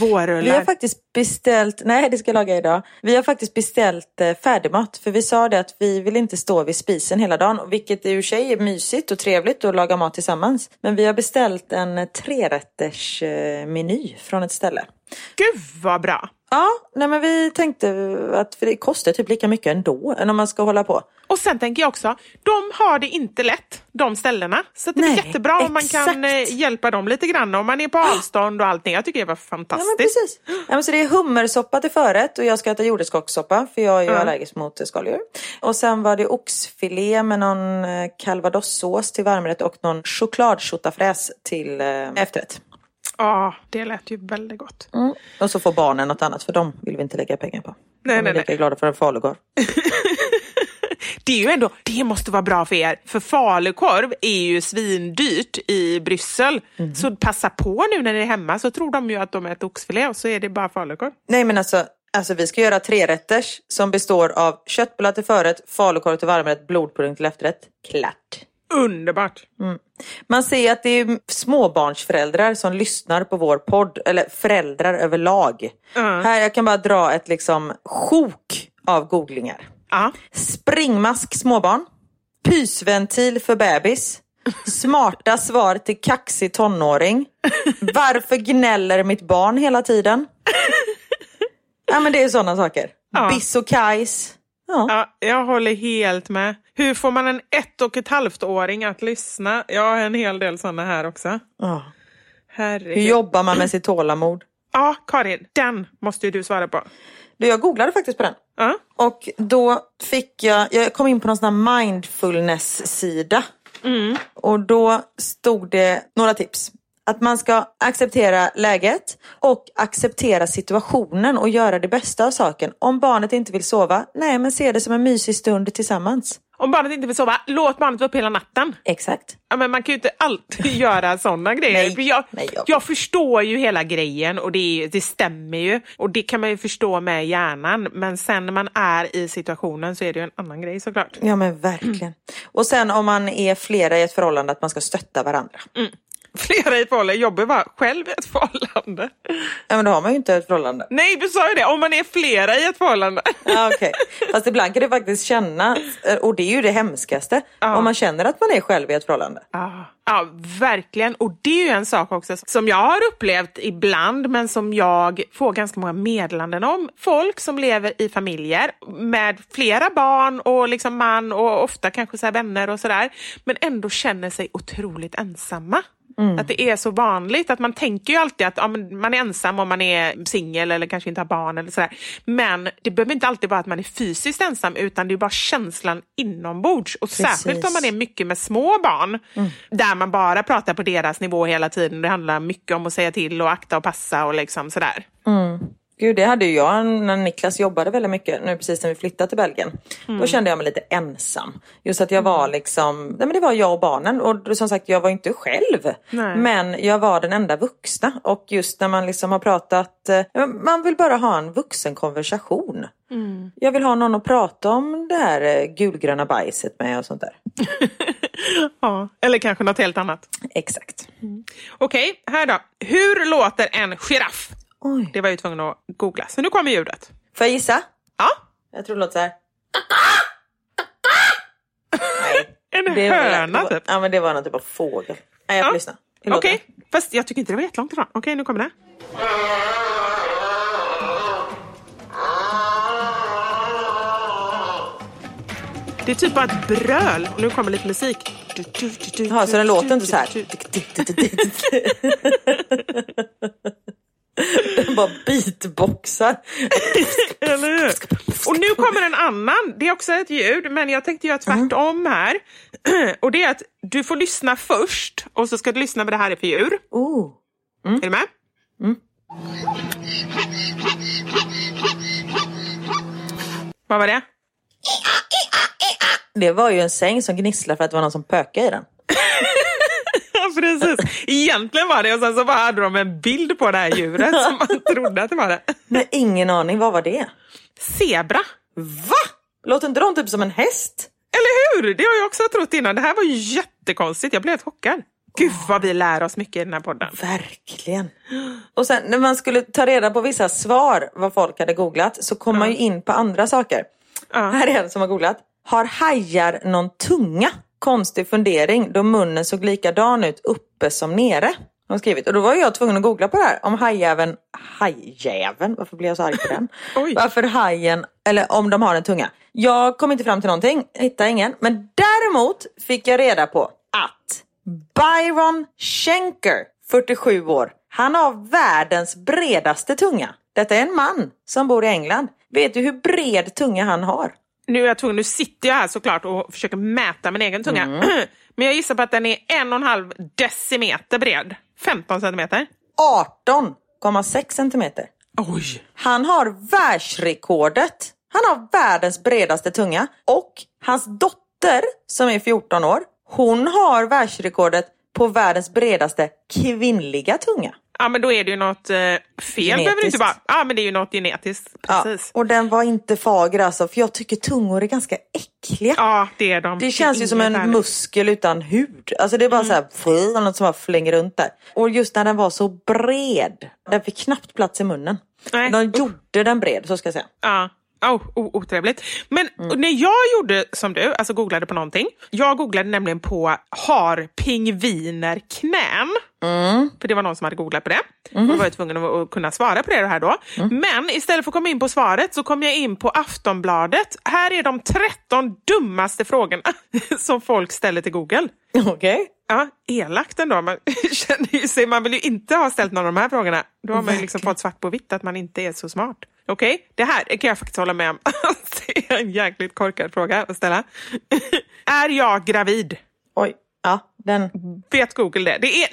Vårrullar? Vi har faktiskt beställt, nej det ska jag laga idag. Vi har faktiskt beställt eh, färdigmat för vi sa det att vi vill inte stå vid spisen hela dagen. Vilket i och för sig är mysigt och trevligt att laga mat tillsammans. Men vi har beställt en trerätters eh, meny från ett ställe. Gud vad bra! Ja, nej men vi tänkte att det kostar typ lika mycket ändå än om man ska hålla på. Och sen tänker jag också, de har det inte lätt, de ställena. Så det är Nej, jättebra om man kan exakt. eh, hjälpa dem lite grann. Om man är på avstånd och allting. Jag tycker det var Ja fantastiskt. precis. Ja, men så det är hummersoppa till förrätt och jag ska äta jordärtskockssoppa för jag är ju Ja. allergisk mot skaldjur. Och sen var det oxfilé med någon eh, calvadossås till varmrätt och någon chokladtjotafräs till eh, efterrätt. Ja, det lät ju väldigt gott. Mm. Och så får barnen något annat för dem vill vi inte lägga pengar på. Nej, De nej, är lika nej. glada för en falukorv. Det är ju ändå, det måste vara bra för er. För falukorv är ju svindyrt i Bryssel. Mhm. Så passa på nu när ni är hemma så tror de ju att de äter oxfilé och så är det bara falukorv. Nej men alltså, alltså vi ska göra trerätters som består av köttbullar till förrätt, falukorv till varmrätt, blodpudding till efterrätt. Klart. Underbart! Man ser att det är småbarnsföräldrar som lyssnar på vår podd, eller föräldrar överlag. Här, jag kan bara dra ett liksom sjok av googlingar. Ja. Springmask småbarn. Pysventil för bebis. Smarta svar till kaxig tonåring. Varför gnäller mitt barn hela tiden? Ja men det är sådana saker. Ja. Biss och kajs. Ja. Ja, jag håller helt med. Hur får man en ett och ett halvt åring att lyssna? Jag har en hel del sådana här också. Ja. Herregud. Hur jobbar man med sitt tålamod? Ja, Karin, den måste ju du svara på. Du, jag googlade faktiskt på den. Ja. Och då fick jag, jag kom in på någon sån här mindfulness-sida. Och då stod det några tips. Att man ska acceptera läget och acceptera situationen och göra det bästa av saken. Om barnet inte vill sova, nej men se det som en mysig stund tillsammans. Om barnet inte vill sova, låt barnet vara uppe hela natten. Exakt. Ja, men man kan ju inte alltid göra sådana grejer. Nej, jag, nej, jag- jag förstår ju hela grejen och det, är- det stämmer ju. Och det kan man ju förstå med hjärnan. Men sen när man är i situationen så är det ju en annan grej såklart. Ja men verkligen. Och sen om man är flera i ett förhållande att man ska stötta varandra. Flera i ett förhållande, jobbar bara själv i ett förhållande. Ja men då har man ju inte ett förhållande. Nej, du sa ju det, om man är flera i ett förhållande. Ja, okej. Fast ibland kan det faktiskt kännas, och det är ju det hemskaste, om man känner att man är själv i ett förhållande. Ja, ja, verkligen. Och det är ju en sak också som jag har upplevt ibland, men som jag får ganska många meddelanden om. Folk som lever i familjer med flera barn och liksom man och ofta kanske så vänner och sådär, men ändå känner sig otroligt ensamma. Att det är så vanligt, att man tänker ju alltid att ja, man är ensam om man är singel eller kanske inte har barn eller sådär. Men det behöver inte alltid vara att man är fysiskt ensam utan det är bara känslan inombords. Och särskilt om man är mycket med små barn där man bara pratar på deras nivå hela tiden. Det handlar mycket om att säga till och akta och passa och liksom sådär. Gud, det hade ju jag när Niklas jobbade väldigt mycket nu precis när vi flyttade till Belgien. Då kände jag mig lite ensam. Just att jag var liksom, nej men det var jag och barnen och som sagt jag var inte själv. Nej. Men jag var den enda vuxna och just när man liksom har pratat, eh, man vill bara ha en vuxen konversation. Jag vill ha någon att prata om det här eh, gulgröna bajset med och sånt där. Ja, eller kanske något helt annat. Exakt. Okej, här då. Hur låter en giraff? Oj. Det var jag ju tvungen att googla, så nu kommer ljudet. Får jag gissa? Ja, Jag tror det låter så här. Nej. en Det var, höna var, typ. Ja men det var någon typ av fågel. Nej jag får Ja. lyssna. Okej, fast jag tycker inte det var jättelångt ifrån. Okej, nu kommer det. Det är typ bara ett bröl. Och nu kommer lite musik. Du, du, du, du, Jaha, så den låter du, inte så här. Den bara beatboxar. Eller hur? Och nu kommer en annan. Det är också ett ljud, men jag tänkte göra tvärtom här. Och det är att du får lyssna först och så ska du lyssna vad det här är för djur. Oh. Är du med? Vad var det? Det var ju en säng som gnisslade för att det var någon som pökade i den. Ja, precis. Egentligen var det och sen så bara hade de en bild på det här djuret som man trodde att det var det. Men ingen aning, vad var det? Zebra. Va? Låter inte de typ som en häst? Eller hur? Det har jag också trott innan. Det här var jättekonstigt. Jag blev helt chockad. Gud vad vi lär oss mycket i den här podden. Verkligen. Och sen när man skulle ta reda på vissa svar, vad folk hade googlat, så kom man ju in på andra saker. Ja. Här är en som har googlat. Har hajar någon tunga? Konstig fundering då munnen såg likadan ut uppe som nere. Har de skrivit. Och då var jag tvungen att googla på det här. Om hajjäveln, hajjäveln, varför blir jag så arg på den? Varför hajen, eller om de har en tunga. Jag kom inte fram till någonting, hittade ingen. Men däremot fick jag reda på att Byron Schenker, 47 år, han har världens bredaste tunga. Detta är en man som bor i England. Vet du hur bred tunga han har? Nu är jag tvungen, nu sitter jag här såklart och försöker mäta min egen tunga. Men jag gissar på att den är en och en halv decimeter bred. 15 centimeter. 18,6 centimeter. Oj! Han har världsrekordet. Han har världens bredaste tunga. Och hans dotter, som är 14 år, hon har världsrekordet på världens bredaste kvinnliga tunga. Ja men då är det ju något eh, fel. Behöver du inte Genetiskt. bara... Ja men det är ju något genetiskt. Precis. Ja, och den var inte fager alltså, för jag tycker tungor är ganska äckliga. Ja, det är de. Det känns ju som en härligt. muskel utan hud. Alltså det är bara så här, fri, något som bara flänger runt där. Och just när den var så bred, den fick knappt plats i munnen. Nej. De gjorde den bred, så ska jag säga. Ja. Oh, oh, otrevligt. Men Mm. när jag gjorde som du, alltså googlade på någonting. Jag googlade nämligen på har pingviner knän? Mm. För det var någon som hade googlat på det. Mm-hmm. Och var tvungen att, kunna svara på det här då. Mm. Men istället för att komma in på svaret så kom jag in på Aftonbladet. Här är de 13 dummaste frågorna som folk ställer till Google. Okej. Ja, elakt ändå. Man känner sig, man vill ju inte ha ställt någon av de här frågorna. Då har man ju liksom fått svart på vitt att man inte är så smart. Okej, det här kan jag faktiskt hålla med om. det är en jäkligt korkad fråga att ställa. är jag gravid? Oj. Ja, den. Vet Google det? Det är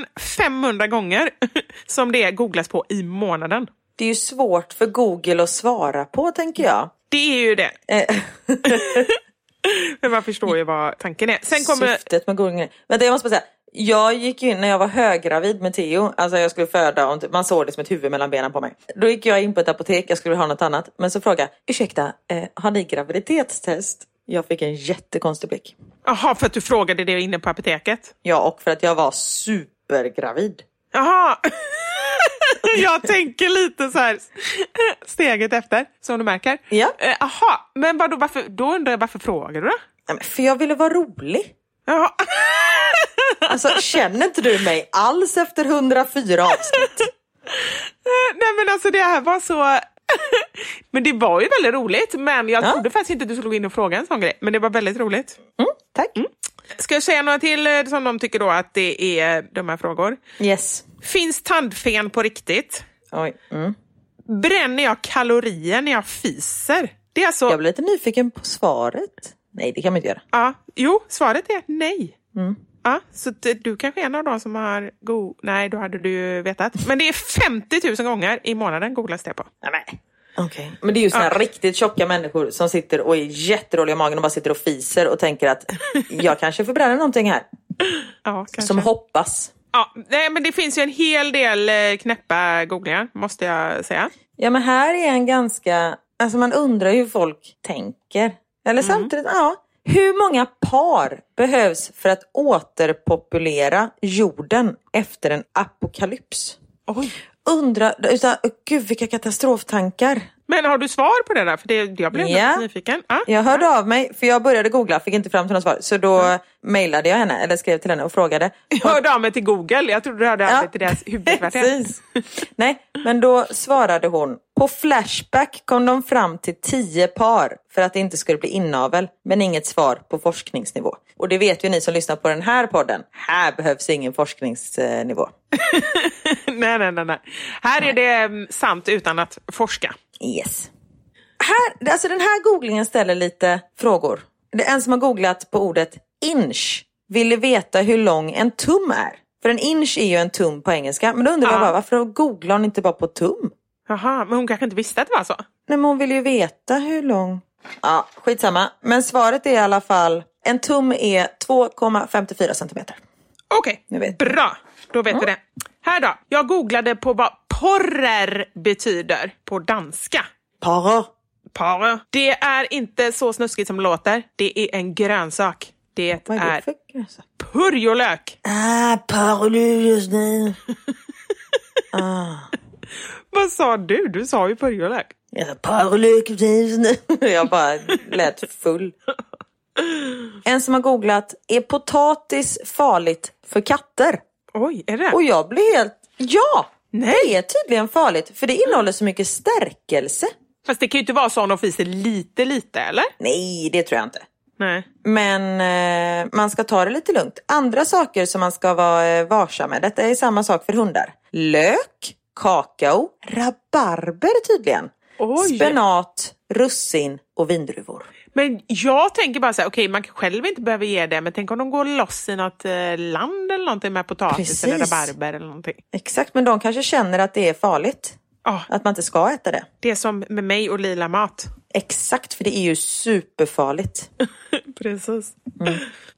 90 500 gånger som det googlas på i månaden. Det är ju svårt för Google att svara på, tänker jag. Det är ju det. Eh, Men man förstår ju vad tanken är. Sen kommer... Syftet med Google. Vänta, jag måste bara säga. Jag gick in när jag var höggravid med Theo, alltså jag skulle föda och man såg det som ett huvud mellan benen på mig. Då gick jag in på ett apotek, jag skulle ha något annat. Men så frågade jag, ursäkta, eh, har ni graviditetstest? Jag fick en jättekonstig blick. Jaha, för att du frågade det inne på apoteket? Ja, och för att jag var supergravid. Jaha! Jag tänker lite så här steget efter, som du märker. Ja. Eh, Jaha, men vadå, varför, då undrar jag varför frågar du då? För jag ville vara rolig. Jaha. Alltså känner inte du mig alls efter 104 avsnitt? Nej men alltså det här var så... men det var ju väldigt roligt, men jag Ja. trodde faktiskt inte att du skulle gå in och fråga en sån grej. Men det var väldigt roligt. Mm, tack. Ska jag säga några till eh, som de tycker då att det är dumma frågor? Yes. Finns tandfen på riktigt? Oj. Mm. Bränner jag kalorier när jag fiser? Det är alltså... Jag blev lite nyfiken på svaret. Nej, det kan man inte göra. Ja, jo, svaret är nej. Ja, så du kanske är en av de som har go... Nej, då hade du ju vetat. Men det är 50 000 gånger i månaden googlas det på. Nej. Okej. Men det är ju såna här riktigt tjocka människor som sitter och är jätteroliga i magen och bara sitter och fiser och tänker att jag kanske förbränner någonting här. Ja, kanske. Som hoppas. Ja, nej, men det finns ju en hel del eh, knäppa googlingar, måste jag säga. Ja men här är en ganska, alltså man undrar hur folk tänker. Eller samtidigt, ja. Hur många par behövs för att återpopulera jorden efter en apokalyps? Oj. Undra, utan, gud vilka katastroftankar. Men har du svar på det där? För det, jag blev lite nyfiken. Ja. Jag hörde av mig, för jag började googla, fick inte fram till något svar. Så då mejlade jag henne, eller skrev till henne och frågade. Jag hörde av mig till Google. Jag trodde du hörde av dig till deras huvudkvarter. Nej, men då svarade hon. På Flashback kom de fram till tio par för att det inte skulle bli inavel, men inget svar på forskningsnivå. Och det vet ju ni som lyssnar på den här podden. Här behövs ingen forskningsnivå. nej, nej, nej, nej. Här är det mm, sant utan att forska. Yes. Här, alltså den här googlingen ställer lite frågor. Det är en som har googlat på ordet inch ville veta hur lång en tum är. För en inch är ju en tum på engelska. Men då undrar jag Ja. bara, varför googlar hon inte bara på tum? Jaha, men hon kanske inte visste att det var så. Nej, men hon vill ju veta hur lång... Ja, skitsamma. Men svaret är i alla fall, en tum är 2,54 centimeter. Okej, vi. bra. Då vet vi det. Här då. Jag googlade på vad porrer betyder på danska. Para. Porrer. Det är inte så snuskigt som det låter. Det är en grönsak. Det Vad är det är purjolök. Ah, parolus nu. Vad sa du? Du sa ju purjolök. Ja, parolök nu. Jag bara lät full. En som har googlat, är potatis farligt för katter? Oj, är det? Och jag blev helt, ja! Nej. Det är tydligen farligt för det innehåller så mycket stärkelse. Fast det kan ju inte vara så om de fiser lite, lite, eller? Nej, det tror jag inte. Nej. Men eh, man ska ta det lite lugnt. Andra saker som man ska vara eh, varsam med. Detta är samma sak för hundar. Lök, kakao, rabarber tydligen. Oj. Spenat, russin och vindruvor. Men jag tänker bara så här, okej man själv inte behöver ge det, men tänk om de går loss i något eh, land eller någonting med potatis Precis. eller rabarber eller någonting. Exakt, men de kanske känner att det är farligt. Ja, Att man inte ska äta det. det är som med mig och lila mat. Exakt, för det är ju superfarligt. Precis.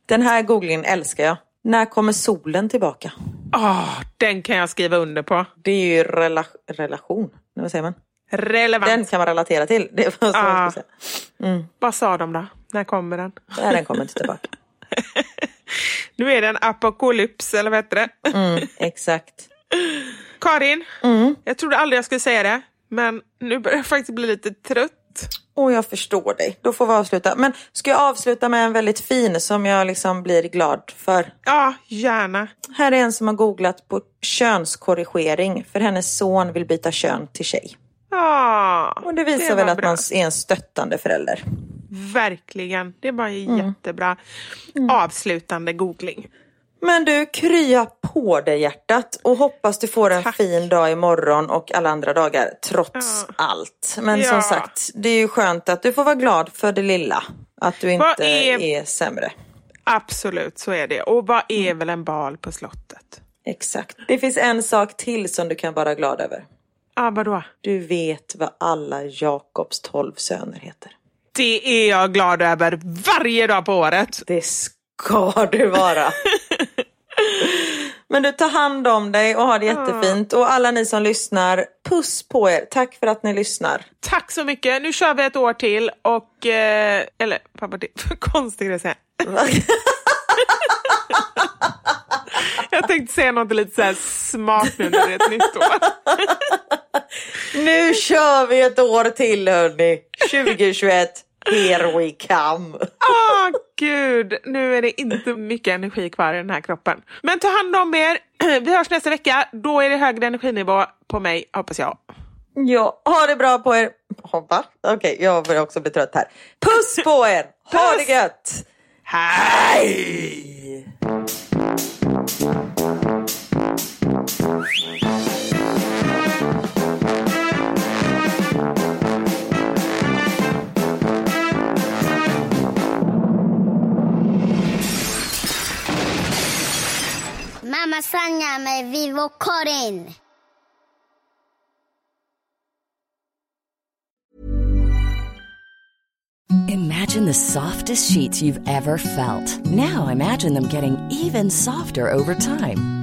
Den här googlingen älskar jag. När kommer solen tillbaka? Ah, den kan jag skriva under på. Det är ju rela relation. Vad säger man? Relevant. Den kan man relatera till. Det var så Ah. jag säga. Vad sa de då? När kommer den? Nej, den kommer inte tillbaka. Nu är det en apokalyps, eller vad heter det? Mm, exakt. Karin, jag trodde aldrig jag skulle säga det, men nu börjar jag faktiskt bli lite trött. Och jag förstår dig. Då får vi avsluta. Men ska jag avsluta med en väldigt fin som jag liksom blir glad för? Ja, gärna. Här är en som har googlat på könskorrigering för hennes son vill byta kön till tjej. Ja, Och det visar var väl att bra. man är en stöttande förälder. Verkligen. Det var ju Mm. jättebra avslutande googling. Men du, krya på dig hjärtat och hoppas du får en Tack. fin dag imorgon och alla andra dagar trots Ja. allt. Men Ja. som sagt, det är ju skönt att du får vara glad för det lilla. Att du inte är... är- sämre. Absolut, så är det. Och vad är väl en bal på slottet? Exakt. Det finns en sak till som du kan vara glad över. Ja, vadå? Du vet vad alla Jakobs tolv söner heter. Det är jag glad över varje dag på året. Det ska du vara. Men du, tar hand om dig och har det jättefint. Och alla ni som lyssnar, puss på er. Tack för att ni lyssnar. Tack så mycket. Nu kör vi ett år till och... Eh, eller, var det för konstig grej att säga? Jag tänkte säga något lite så här smart nu när det är ett nytt år. nu kör vi ett år till hörni. 2021, here we come. Åh gud, nu är det inte mycket energi kvar i den här kroppen. Men ta hand om er. Vi hörs nästa vecka. Då är det högre energinivå på mig, hoppas jag. Ja, ha det bra på er. Hoppa. Okej, jag börjar också bli trött här. Puss på er! Ha Puss! det gött! Hej! Hänga med Vivo Karin. Imagine the softest sheets you've ever felt. Now imagine them getting even softer over time.